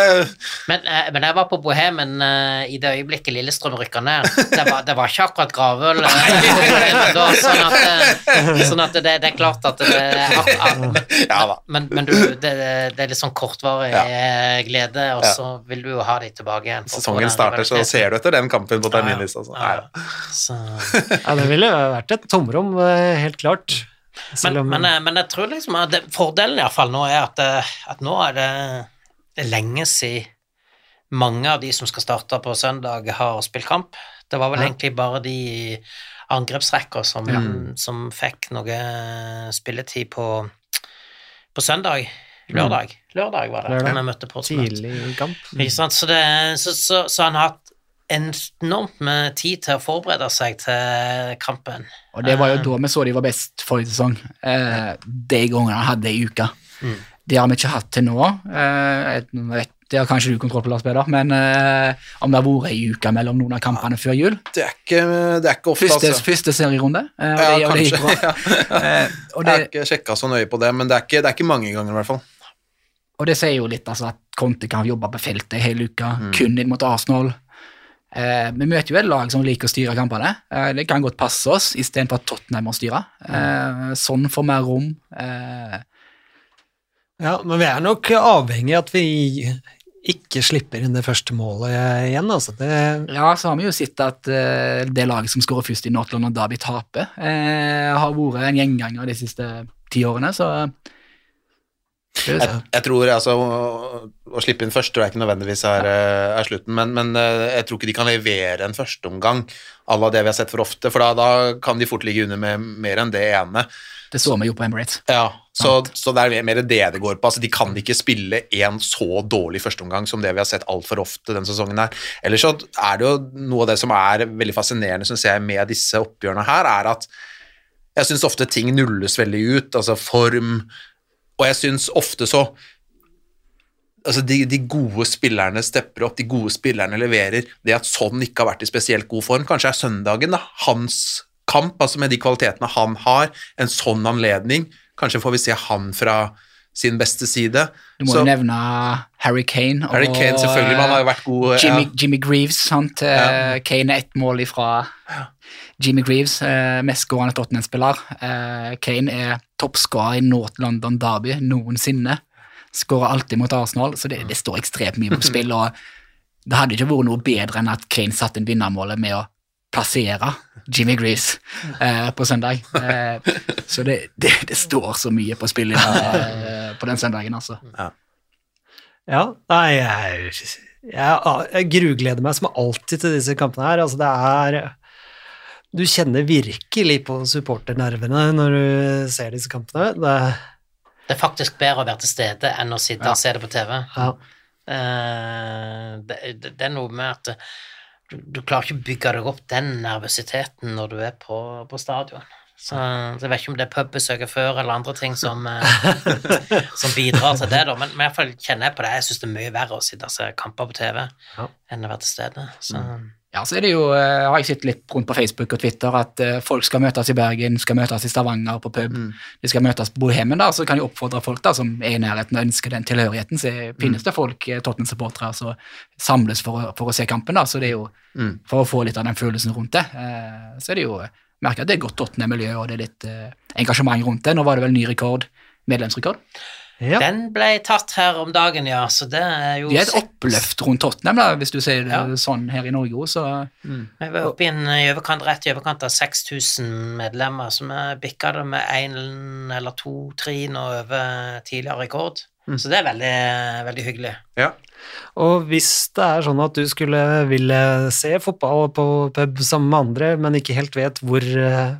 [SPEAKER 5] Men, eh, men jeg var på Bohemen eh, i det øyeblikket Lillestrøm rykka ned. Det var, det var ikke akkurat gravøl. eh, sånn at, sånn at det, det er klart at ak,
[SPEAKER 7] Ja da.
[SPEAKER 5] Men, men du, det, det er litt sånn kortvarig ja. glede, og
[SPEAKER 7] Ja.
[SPEAKER 5] så vil du jo ha de tilbake igjen.
[SPEAKER 7] Sesongen starter, så ser du etter den kampen på terminlista. så-
[SPEAKER 5] Ja,
[SPEAKER 7] Nei
[SPEAKER 5] ja.
[SPEAKER 4] Ja, det ville vært et tomrom, eh, helt klart.
[SPEAKER 5] Men,
[SPEAKER 4] Selv om
[SPEAKER 5] men, eh, men jeg tror liksom at det, fordelen i hvert fall nå er at, eh, at nå er det, det er lenge siden mange av de som skal starte på søndag, har spilt kamp. Det var vel
[SPEAKER 4] Ja.
[SPEAKER 5] egentlig bare de i angrepsrekka som, som fikk noe spilletid på, på søndag. Lørdag. Lørdag var det,
[SPEAKER 4] Mm. Lørdag.
[SPEAKER 5] da vi møtte Portsmouth.
[SPEAKER 4] tidlig kamp.
[SPEAKER 5] Ikke sant? Så, det, så, så, så han har hatt enormt med tid til å forberede seg til kampen.
[SPEAKER 6] Og det var jo da vi så de var best forrige sesong. Eh, de gangene han hadde ei uke.
[SPEAKER 5] Mm.
[SPEAKER 6] Det har vi ikke hatt til nå. Eh, jeg vet, det har kanskje du kontroll på, Lars Peder, men eh, om det har vært ei uke mellom noen av kampene før jul
[SPEAKER 7] Det er ikke, det er ikke ofte,
[SPEAKER 6] Første,
[SPEAKER 7] altså.
[SPEAKER 6] første serierunde, eh, og,
[SPEAKER 7] Ja,
[SPEAKER 6] det, kanskje. det ja. Eh, og,
[SPEAKER 7] Jeg har ikke sjekka så nøye på det, men det er ikke, det er ikke mange ganger, i hvert fall.
[SPEAKER 6] og det sier jo litt altså, at Conte kan jobbe på feltet hele uka,
[SPEAKER 7] Mm.
[SPEAKER 6] kun inn mot Arsenal. Eh, vi møter jo et lag som liker å styre kampene. Eh, det kan godt passe oss, istedenfor at Tottenham må styre. Eh, sånn får mer rom. Eh,
[SPEAKER 4] Ja, men vi er nok avhengig av at vi ikke slipper inn det første målet igjen, altså. Det,
[SPEAKER 6] Ja, så har vi jo sett at uh, det laget som skårer først i North London Derby, taper. Uh, har vært en gjenganger de siste ti årene, så
[SPEAKER 7] Jeg, jeg tror altså å, å slippe inn først tror jeg ikke nødvendigvis er, eh, er slutten, men, men jeg tror ikke de kan levere en førsteomgang à la det vi har sett for ofte, for da, da kan de fort ligge under med mer enn det ene.
[SPEAKER 6] det så vi jo på Emirates.
[SPEAKER 7] Ja, så, så det er mer det det går på. Altså, de kan ikke spille en så dårlig førsteomgang som det vi har sett altfor ofte denne sesongen her. Ellers så er det jo noe av det som er veldig fascinerende, synes jeg, med disse oppgjørene her, er at jeg syns ofte ting nulles veldig ut, altså form, og jeg syns ofte så Altså de, de gode spillerne stepper opp, de gode spillerne leverer. Det at sånn ikke har vært i spesielt god form, kanskje er søndagen da, hans kamp, altså med de kvalitetene han har, en sånn anledning. Kanskje får vi se han fra sin beste side.
[SPEAKER 6] Du må
[SPEAKER 7] Så-
[SPEAKER 6] jo nevne Harry Kane og
[SPEAKER 7] Harry Kane, selvfølgelig, han har jo vært god.
[SPEAKER 6] Jimmy,
[SPEAKER 7] ja.
[SPEAKER 6] Jimmy Greaves. Sant? Ja. Kane er ett mål ifra Jimmy Greaves, mest mestskårende Tottenham-spiller. Eh, Kane er toppskårer i North London Derby noensinne. Skårer alltid mot Arsenal, så det, det står ekstremt mye på spill. og Det hadde ikke vært noe bedre enn at Kane satte inn vinnermålet med å plassere Jimmy Grease eh, på søndag. Eh, så det, det, det står så mye på spill eh, på den søndagen, altså.
[SPEAKER 4] ja, nei, jeg, jeg, jeg grugleder meg som alltid til disse kampene her. Altså, det er Du kjenner virkelig på supporternervene når du ser disse kampene. Det,
[SPEAKER 5] Det er faktisk bedre å være til stede enn å sitte og se det på TV.
[SPEAKER 4] ja.
[SPEAKER 5] Eh, det, det, det er noe med at du, klarer ikke å bygge deg opp den nervøsiteten når du er på, på stadion. Så, så jeg vet ikke om det er pubbesøket før eller andre ting som, eh, som bidrar til det, da. Men, men i hvert fall kjenner jeg på det. Jeg syns det er mye verre å sitte og se kamper på TV
[SPEAKER 4] Ja.
[SPEAKER 5] enn å være til stede. Så
[SPEAKER 6] Ja, så er det jo, eh, har jeg sett litt rundt på Facebook og Twitter at eh, folk skal møtes i Bergen, skal møtes i Stavanger på pub, de skal møtes på Bohemen, da, så kan jeg oppfordre folk da, som er i nærheten og ønsker den tilhørigheten, så finnes det folk, eh, Tottenham-supportere, som samles for, å- for å se kampen, da, så det er jo for å få litt av den følelsen rundt det. Eh, så er det jo, merker at det er godt Tottenham-miljø, og det er litt eh, engasjement rundt det. Nå var det vel ny rekord, medlemsrekord.
[SPEAKER 4] Ja.
[SPEAKER 5] Den ble tatt her om dagen, ja, så det er jo
[SPEAKER 6] Det er et oppløft rundt Tottenham, da, hvis du sier det
[SPEAKER 5] Ja.
[SPEAKER 6] sånn her i Norge også, så
[SPEAKER 5] Vi var oppe i en overkant, rett i overkant av 6000 medlemmer, så vi bikka det med én eller to trinn over tidligere rekord. Så det er veldig, veldig hyggelig.
[SPEAKER 7] Ja.
[SPEAKER 4] Og hvis det er sånn at du skulle ville se fotball på pub sammen med andre, men ikke helt vet hvor,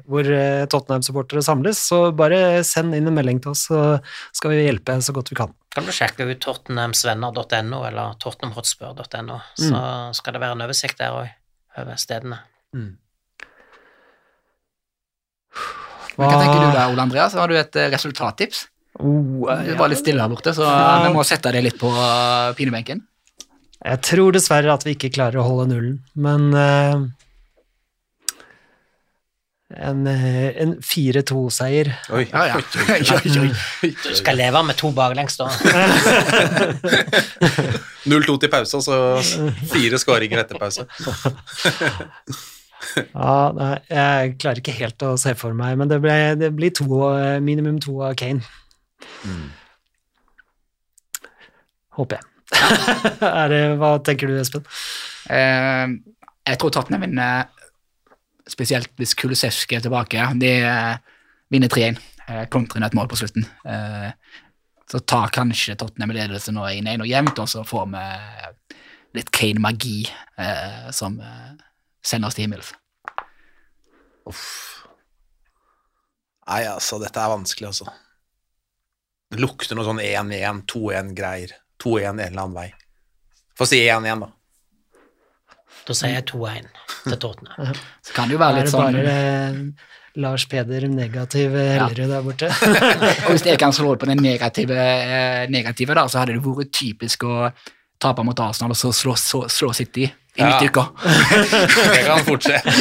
[SPEAKER 4] hvor eh, Tottenham-supportere samles, så bare send inn en melding til oss, så skal vi hjelpe så godt vi kan.
[SPEAKER 5] Kan du sjekke ut tottenhamsvenner.no eller tottenhamhotspur.no, så skal det være en oversikt der òg, over stedene.
[SPEAKER 6] Mm. Hva tenker du da, Ole Andreas? Har du et eh, resultattips?
[SPEAKER 4] Oh,
[SPEAKER 6] Det var litt stille her borte, så vi må sette det litt på eh, pinebenken.
[SPEAKER 4] Jeg tror dessverre at vi ikke klarer å holde nullen, men uh, en, eh, en 4-2-seier.
[SPEAKER 7] Oi.
[SPEAKER 6] Ja, ja. Oi, oi, oi.
[SPEAKER 5] Du skal leve med to baklengs da.
[SPEAKER 7] 0-2 til pause, og så fire skåringer etter pause.
[SPEAKER 4] Ja, nei, jeg klarer ikke helt å se for meg, men det, ble, det blir to, eh, minimum to av Kane. Håper jeg. er det, hva tenker du, Espen?
[SPEAKER 6] Uh, jeg tror Tottenham vinner, spesielt hvis Kulusevski er tilbake. De uh, vinner 3-1, Uh, kontrer inn et mål på slutten. Uh, så tar kanskje Tottenham ledelse nå 1-1 og jevnt, og så får vi litt Kane-magi eh, som eh, sender oss til himmels.
[SPEAKER 7] Nei, altså, dette er vanskelig, altså. Det lukter noe sånn 1-1, 2-1-greier. 2-1 en eller annen vei. Få si 1-1, da.
[SPEAKER 5] Da sier jeg 2-1 til Tottenham.
[SPEAKER 6] Så kan det jo være
[SPEAKER 4] Er
[SPEAKER 6] litt
[SPEAKER 4] det
[SPEAKER 6] sånn
[SPEAKER 4] bare eh, Lars Peder negativ Hellerud ja. der borte?
[SPEAKER 6] Og hvis jeg kan slå på den negative, eh, negative da, så hadde det vært typisk å tape mot Arsenal og så slå, slå, slå City i
[SPEAKER 7] Ja.
[SPEAKER 6] midtuka.
[SPEAKER 7] Det kan fortsette.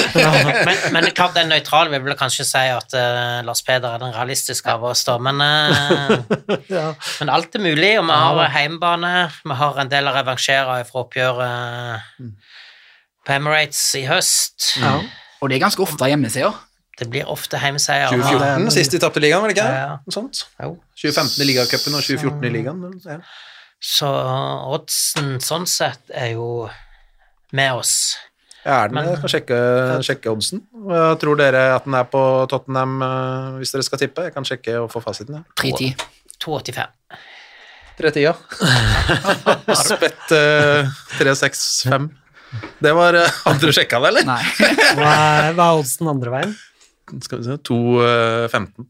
[SPEAKER 5] Men, men klart den nøytrale vil vel kanskje si at uh, Lars Peder er den realistiske av oss, da. Men, uh,
[SPEAKER 4] ja.
[SPEAKER 5] men alt er mulig, og vi har
[SPEAKER 4] da.
[SPEAKER 5] heimbane. Vi har en del å revansjere fra oppgjøret på Emirates i høst.
[SPEAKER 4] Ja.
[SPEAKER 6] Og det er ganske ofte hjemmeseier.
[SPEAKER 5] Det blir ofte hjemmeseier.
[SPEAKER 7] 2014, sist de tapte ligaen, var det ikke Ja,
[SPEAKER 5] Ja.
[SPEAKER 7] Noe sånt.
[SPEAKER 5] Jo.
[SPEAKER 7] 2015 i ligacupen og 2014 i ligaen. Ja.
[SPEAKER 5] Så oddsen sånn sett er jo med oss.
[SPEAKER 7] Jeg er den med. Jeg skal sjekke, sjekke oddsen. Tror dere at den er på Tottenham eh, hvis dere skal tippe? Jeg kan sjekke og få fasiten. Ja.
[SPEAKER 6] 3-10.
[SPEAKER 5] 2,85.
[SPEAKER 7] 3-10, ja. Spett uh, 3-6-5. Det var eh, Hadde du sjekka det, eller?
[SPEAKER 6] Nei.
[SPEAKER 4] Hva er, hva er oddsen andre veien?
[SPEAKER 7] Skal vi se 2-15.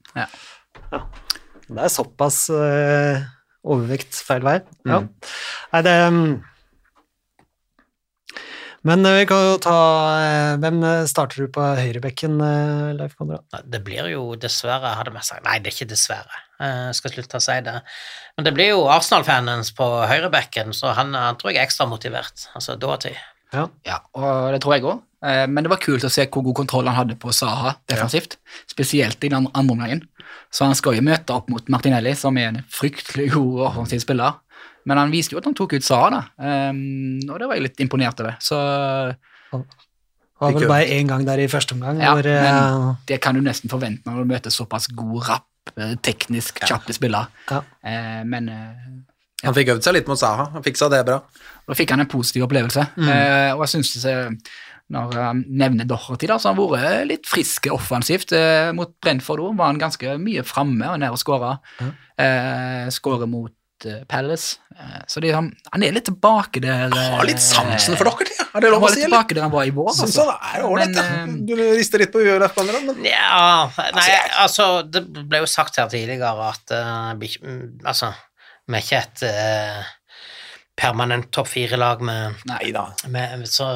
[SPEAKER 4] Det er såpass uh, overvekt feil vei. Ja. Nei, det mm. Men eh, vi kan jo ta eh, Hvem eh, starter du på høyrebekken, Leif Konrad?
[SPEAKER 5] Det blir jo dessverre, hadde vi sagt. Nei, det er ikke dessverre. Eh, Jeg skal slutte å si det. Men det blir jo Arsenal-fanens på høyrebekken, så han, han tror jeg er ekstra motivert. Altså Doherty.
[SPEAKER 4] Ja.
[SPEAKER 6] Ja, og det tror jeg òg. Men det var kult å se hvor god kontroll han hadde på Saha defensivt. Spesielt i den andre omgangen. Så han skal jo møte opp mot Martinelli, som er en fryktelig god offensiv spiller. Men han viste jo at han tok ut Saha, da. Um, og det var jeg litt imponert over. Så
[SPEAKER 4] Det var vel bare én gang der i første omgang.
[SPEAKER 6] Ja,
[SPEAKER 4] hvor, eh,
[SPEAKER 6] men det kan du nesten forvente når du møter såpass god, rapp, eh, teknisk kjappe spiller.
[SPEAKER 4] Ja.
[SPEAKER 6] Uh, men eh,
[SPEAKER 7] Han fikk øvd seg litt mot Saha. Han fiksa det bra.
[SPEAKER 6] Da fikk han en positiv opplevelse. Eh, og jeg synes eh, når han nevner Doherty, da, så har han vært litt frisk offensivt. Eh, mot Brentford var han ganske mye framme og nede og skåra. Eh, Skårer mot eh, Palace. Eh, så de, han, han er litt tilbake der eh,
[SPEAKER 7] Har litt sansen for dere, ja. Er det
[SPEAKER 6] Han
[SPEAKER 7] lov å
[SPEAKER 6] var
[SPEAKER 7] si,
[SPEAKER 6] litt tilbake der han var i vår.
[SPEAKER 7] Syns
[SPEAKER 6] altså.
[SPEAKER 7] han er ålreit, ja.
[SPEAKER 6] Eh,
[SPEAKER 7] Du rister litt på huet, Leif men
[SPEAKER 5] Ja, nei,
[SPEAKER 7] jeg-
[SPEAKER 5] altså Det ble jo sagt her tidligere at uh, Altså, vi er ikke et eh, permanent topp fire-lag med,
[SPEAKER 7] Nei da.
[SPEAKER 5] med så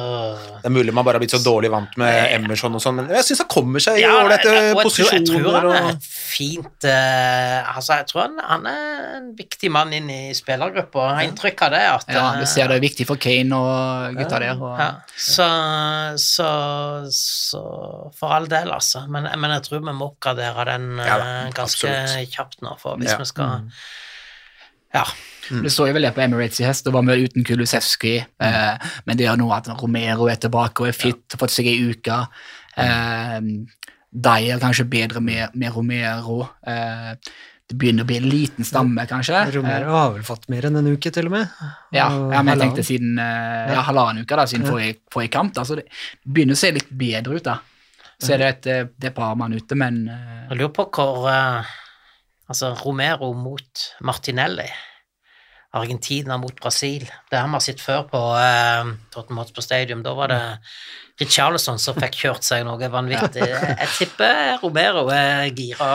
[SPEAKER 7] Det er mulig man bare har blitt så dårlig vant med Emerson og sånn, men jeg syns han kommer seg i
[SPEAKER 5] Ja,
[SPEAKER 7] ålreite posisjoner.
[SPEAKER 5] Jeg tror han er et fint uh, Altså, jeg tror han, han er en viktig mann inn i spillergruppa. Jeg har inntrykk av det. At,
[SPEAKER 6] Ja, du ser det er viktig for Kane og gutta der. Og,
[SPEAKER 5] Ja, så, så, så for all del, altså. Men, men jeg tror vi må oppgradere den
[SPEAKER 7] Ja
[SPEAKER 5] eh, ganske
[SPEAKER 7] absolutt.
[SPEAKER 5] kjapt nå, for hvis
[SPEAKER 7] Ja.
[SPEAKER 5] vi skal Ja.
[SPEAKER 6] Det så jo vel det på Emirates i høst, det var med uten Kulusevski, eh, men det gjør nå at Romero er tilbake og er fit, har fått seg ei uke. Eh, Dyer kanskje bedre med, med Romero. Eh, det begynner å bli en liten stamme, kanskje.
[SPEAKER 4] Romero har vel fått mer enn en uke, til og med.
[SPEAKER 6] Ja, ja, men jeg tenkte siden eh, ja, halvannen uke da, siden
[SPEAKER 4] Ja.
[SPEAKER 6] forrige, forrige kamp. Da, så det begynner å se litt bedre ut. da. Så er det et, eh, det er par mann ute, men eh,
[SPEAKER 5] Jeg lurer på hvor eh, Altså, Romero mot Martinelli. Argentina mot Brasil. Det har vi sett før på uh, Tottenham Hotspur Stadium. Da var det Richarlison som fikk kjørt seg noe vanvittig. Jeg tipper Romero er gira.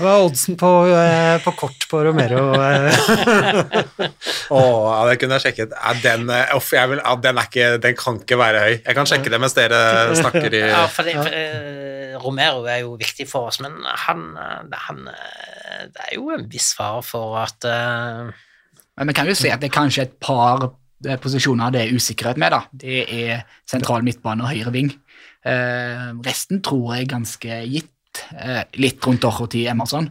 [SPEAKER 4] Hva er oddsen på, eh, på kort på Romero? eh?
[SPEAKER 7] Å, ja, det kunne jeg sjekket. Ja, den, eh, uff, jeg vil, ja, den, er ikke, den kan ikke være høy. Jeg kan sjekke det mens dere snakker i
[SPEAKER 5] Ja, for, det, for eh, Romero er jo viktig for oss, men han, eh, han eh, det er jo en viss fare for at uh,
[SPEAKER 6] Men vi kan jo si at det er kanskje et par eh, posisjoner det er usikkerhet med. da. Det er sentral midtbane og høyre ving. Uh, resten tror jeg er ganske gitt. Uh, litt rundt Dorothy Emerson.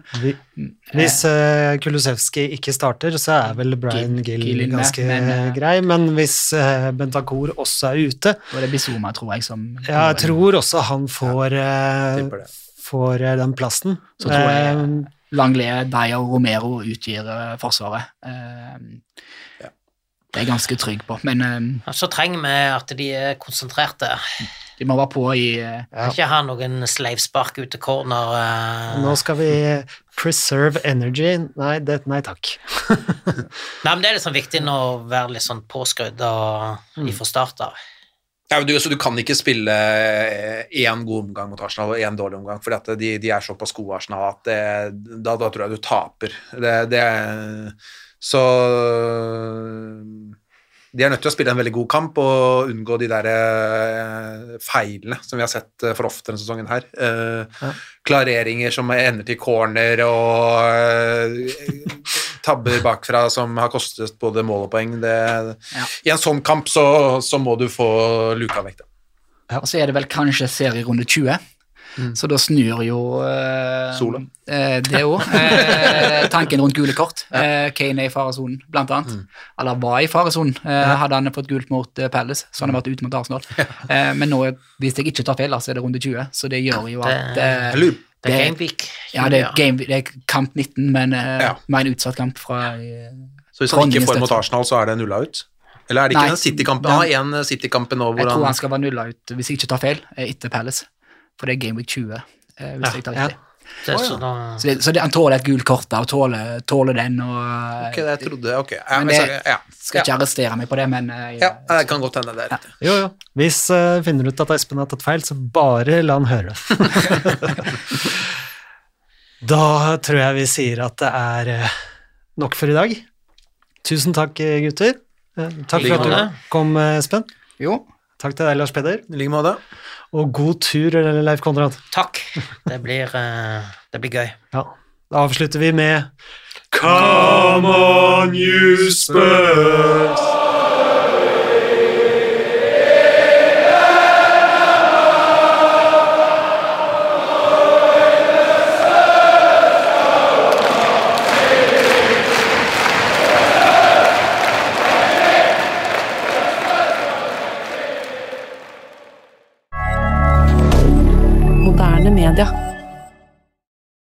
[SPEAKER 4] Hvis uh, Kulusevski ikke starter, så er vel Brian
[SPEAKER 6] Gill-
[SPEAKER 4] Gill, ganske
[SPEAKER 6] men,
[SPEAKER 4] grei, men hvis uh, Bentancur også er ute
[SPEAKER 6] Og det blir Zuma, tror jeg, som
[SPEAKER 4] Ja, jeg tror også han får,
[SPEAKER 7] ja,
[SPEAKER 4] får den plassen.
[SPEAKER 6] Så tror jeg
[SPEAKER 4] Eh,
[SPEAKER 6] deg og Romero utgir eh, Forsvaret. Ja. Det er jeg ganske trygg på, men eh,
[SPEAKER 5] Så trenger vi at de er konsentrerte.
[SPEAKER 6] de må være på i eh,
[SPEAKER 4] Ja.
[SPEAKER 5] Ikke ha noen sleivspark ut til corner. eh.
[SPEAKER 4] Nå skal vi preserve energy. Nei, det, nei takk.
[SPEAKER 5] Nei, men Det er liksom viktig å være litt sånn påskrudd og ifra start av.
[SPEAKER 7] Ja, du, du kan ikke spille én god omgang mot Arsenal og én dårlig omgang, for de, de er såpass gode, Arsenal, at det, da, da tror jeg du taper. Det, det, så de er nødt til å spille en veldig god kamp og unngå de der eh, feilene som vi har sett eh, for ofte denne sesongen her. Eh, Klareringer som ender til corner og eh, tabber bakfra som har kostet både mål og poeng. Det,
[SPEAKER 6] Ja.
[SPEAKER 7] I en sånn kamp så, så må du få luka vekk det.
[SPEAKER 6] Og så er det vel kanskje serierunde 20, så da snur jo eh,
[SPEAKER 7] Sola.
[SPEAKER 6] eh, det òg. Eh, tanken rundt gule kort. Eh, Kane er i faresonen, blant annet. Eller var i faresonen, eh, hadde han fått gult mot eh, Palace, så han har vært ute mot Arsenal. Eh, men nå, hvis jeg ikke tar feil, så er det runde 20, så det gjør jo at
[SPEAKER 5] Det-
[SPEAKER 6] eh,
[SPEAKER 5] er Game Week.
[SPEAKER 6] ja, det er, game, det er kamp 19, men eh,
[SPEAKER 7] Ja.
[SPEAKER 6] med en utsatt kamp fra eh,
[SPEAKER 7] Så hvis han ikke får mot. Arsenal, så er det nulla ut? Eller er det ikke
[SPEAKER 6] Nei,
[SPEAKER 7] den City-kampen? ja. City-kamp nå hvor
[SPEAKER 6] Jeg tror
[SPEAKER 7] han
[SPEAKER 6] skal være nulla ut, hvis jeg ikke tar feil, eh, etter Palace. For det er Game Week 20, hvis hvis jeg tar
[SPEAKER 4] Ja.
[SPEAKER 5] Det, så da,
[SPEAKER 6] Så, det, så det, han tåler et gult kort og tåler, tåler den, og
[SPEAKER 7] Ok, jeg trodde Ok. Ja,
[SPEAKER 6] Men det-
[SPEAKER 7] ja.
[SPEAKER 6] skal ikke arrestere meg på det, men eh,
[SPEAKER 7] ja, det kan godt hende det er riktig.
[SPEAKER 4] Jo, jo. Hvis uh, finner ut at Espen har tatt feil, så bare la han høre da tror jeg vi sier at det er eh, nok for i dag. Tusen takk, gutter. Takk for at du kom, Espen.
[SPEAKER 6] Jo,
[SPEAKER 4] Takk til deg, Lars Peder.
[SPEAKER 7] I like måte.
[SPEAKER 4] Og god tur, Leif Konrad.
[SPEAKER 5] takk. Det blir, eh, det blir gøy.
[SPEAKER 4] Ja. Da avslutter vi med Come on, you Spurs!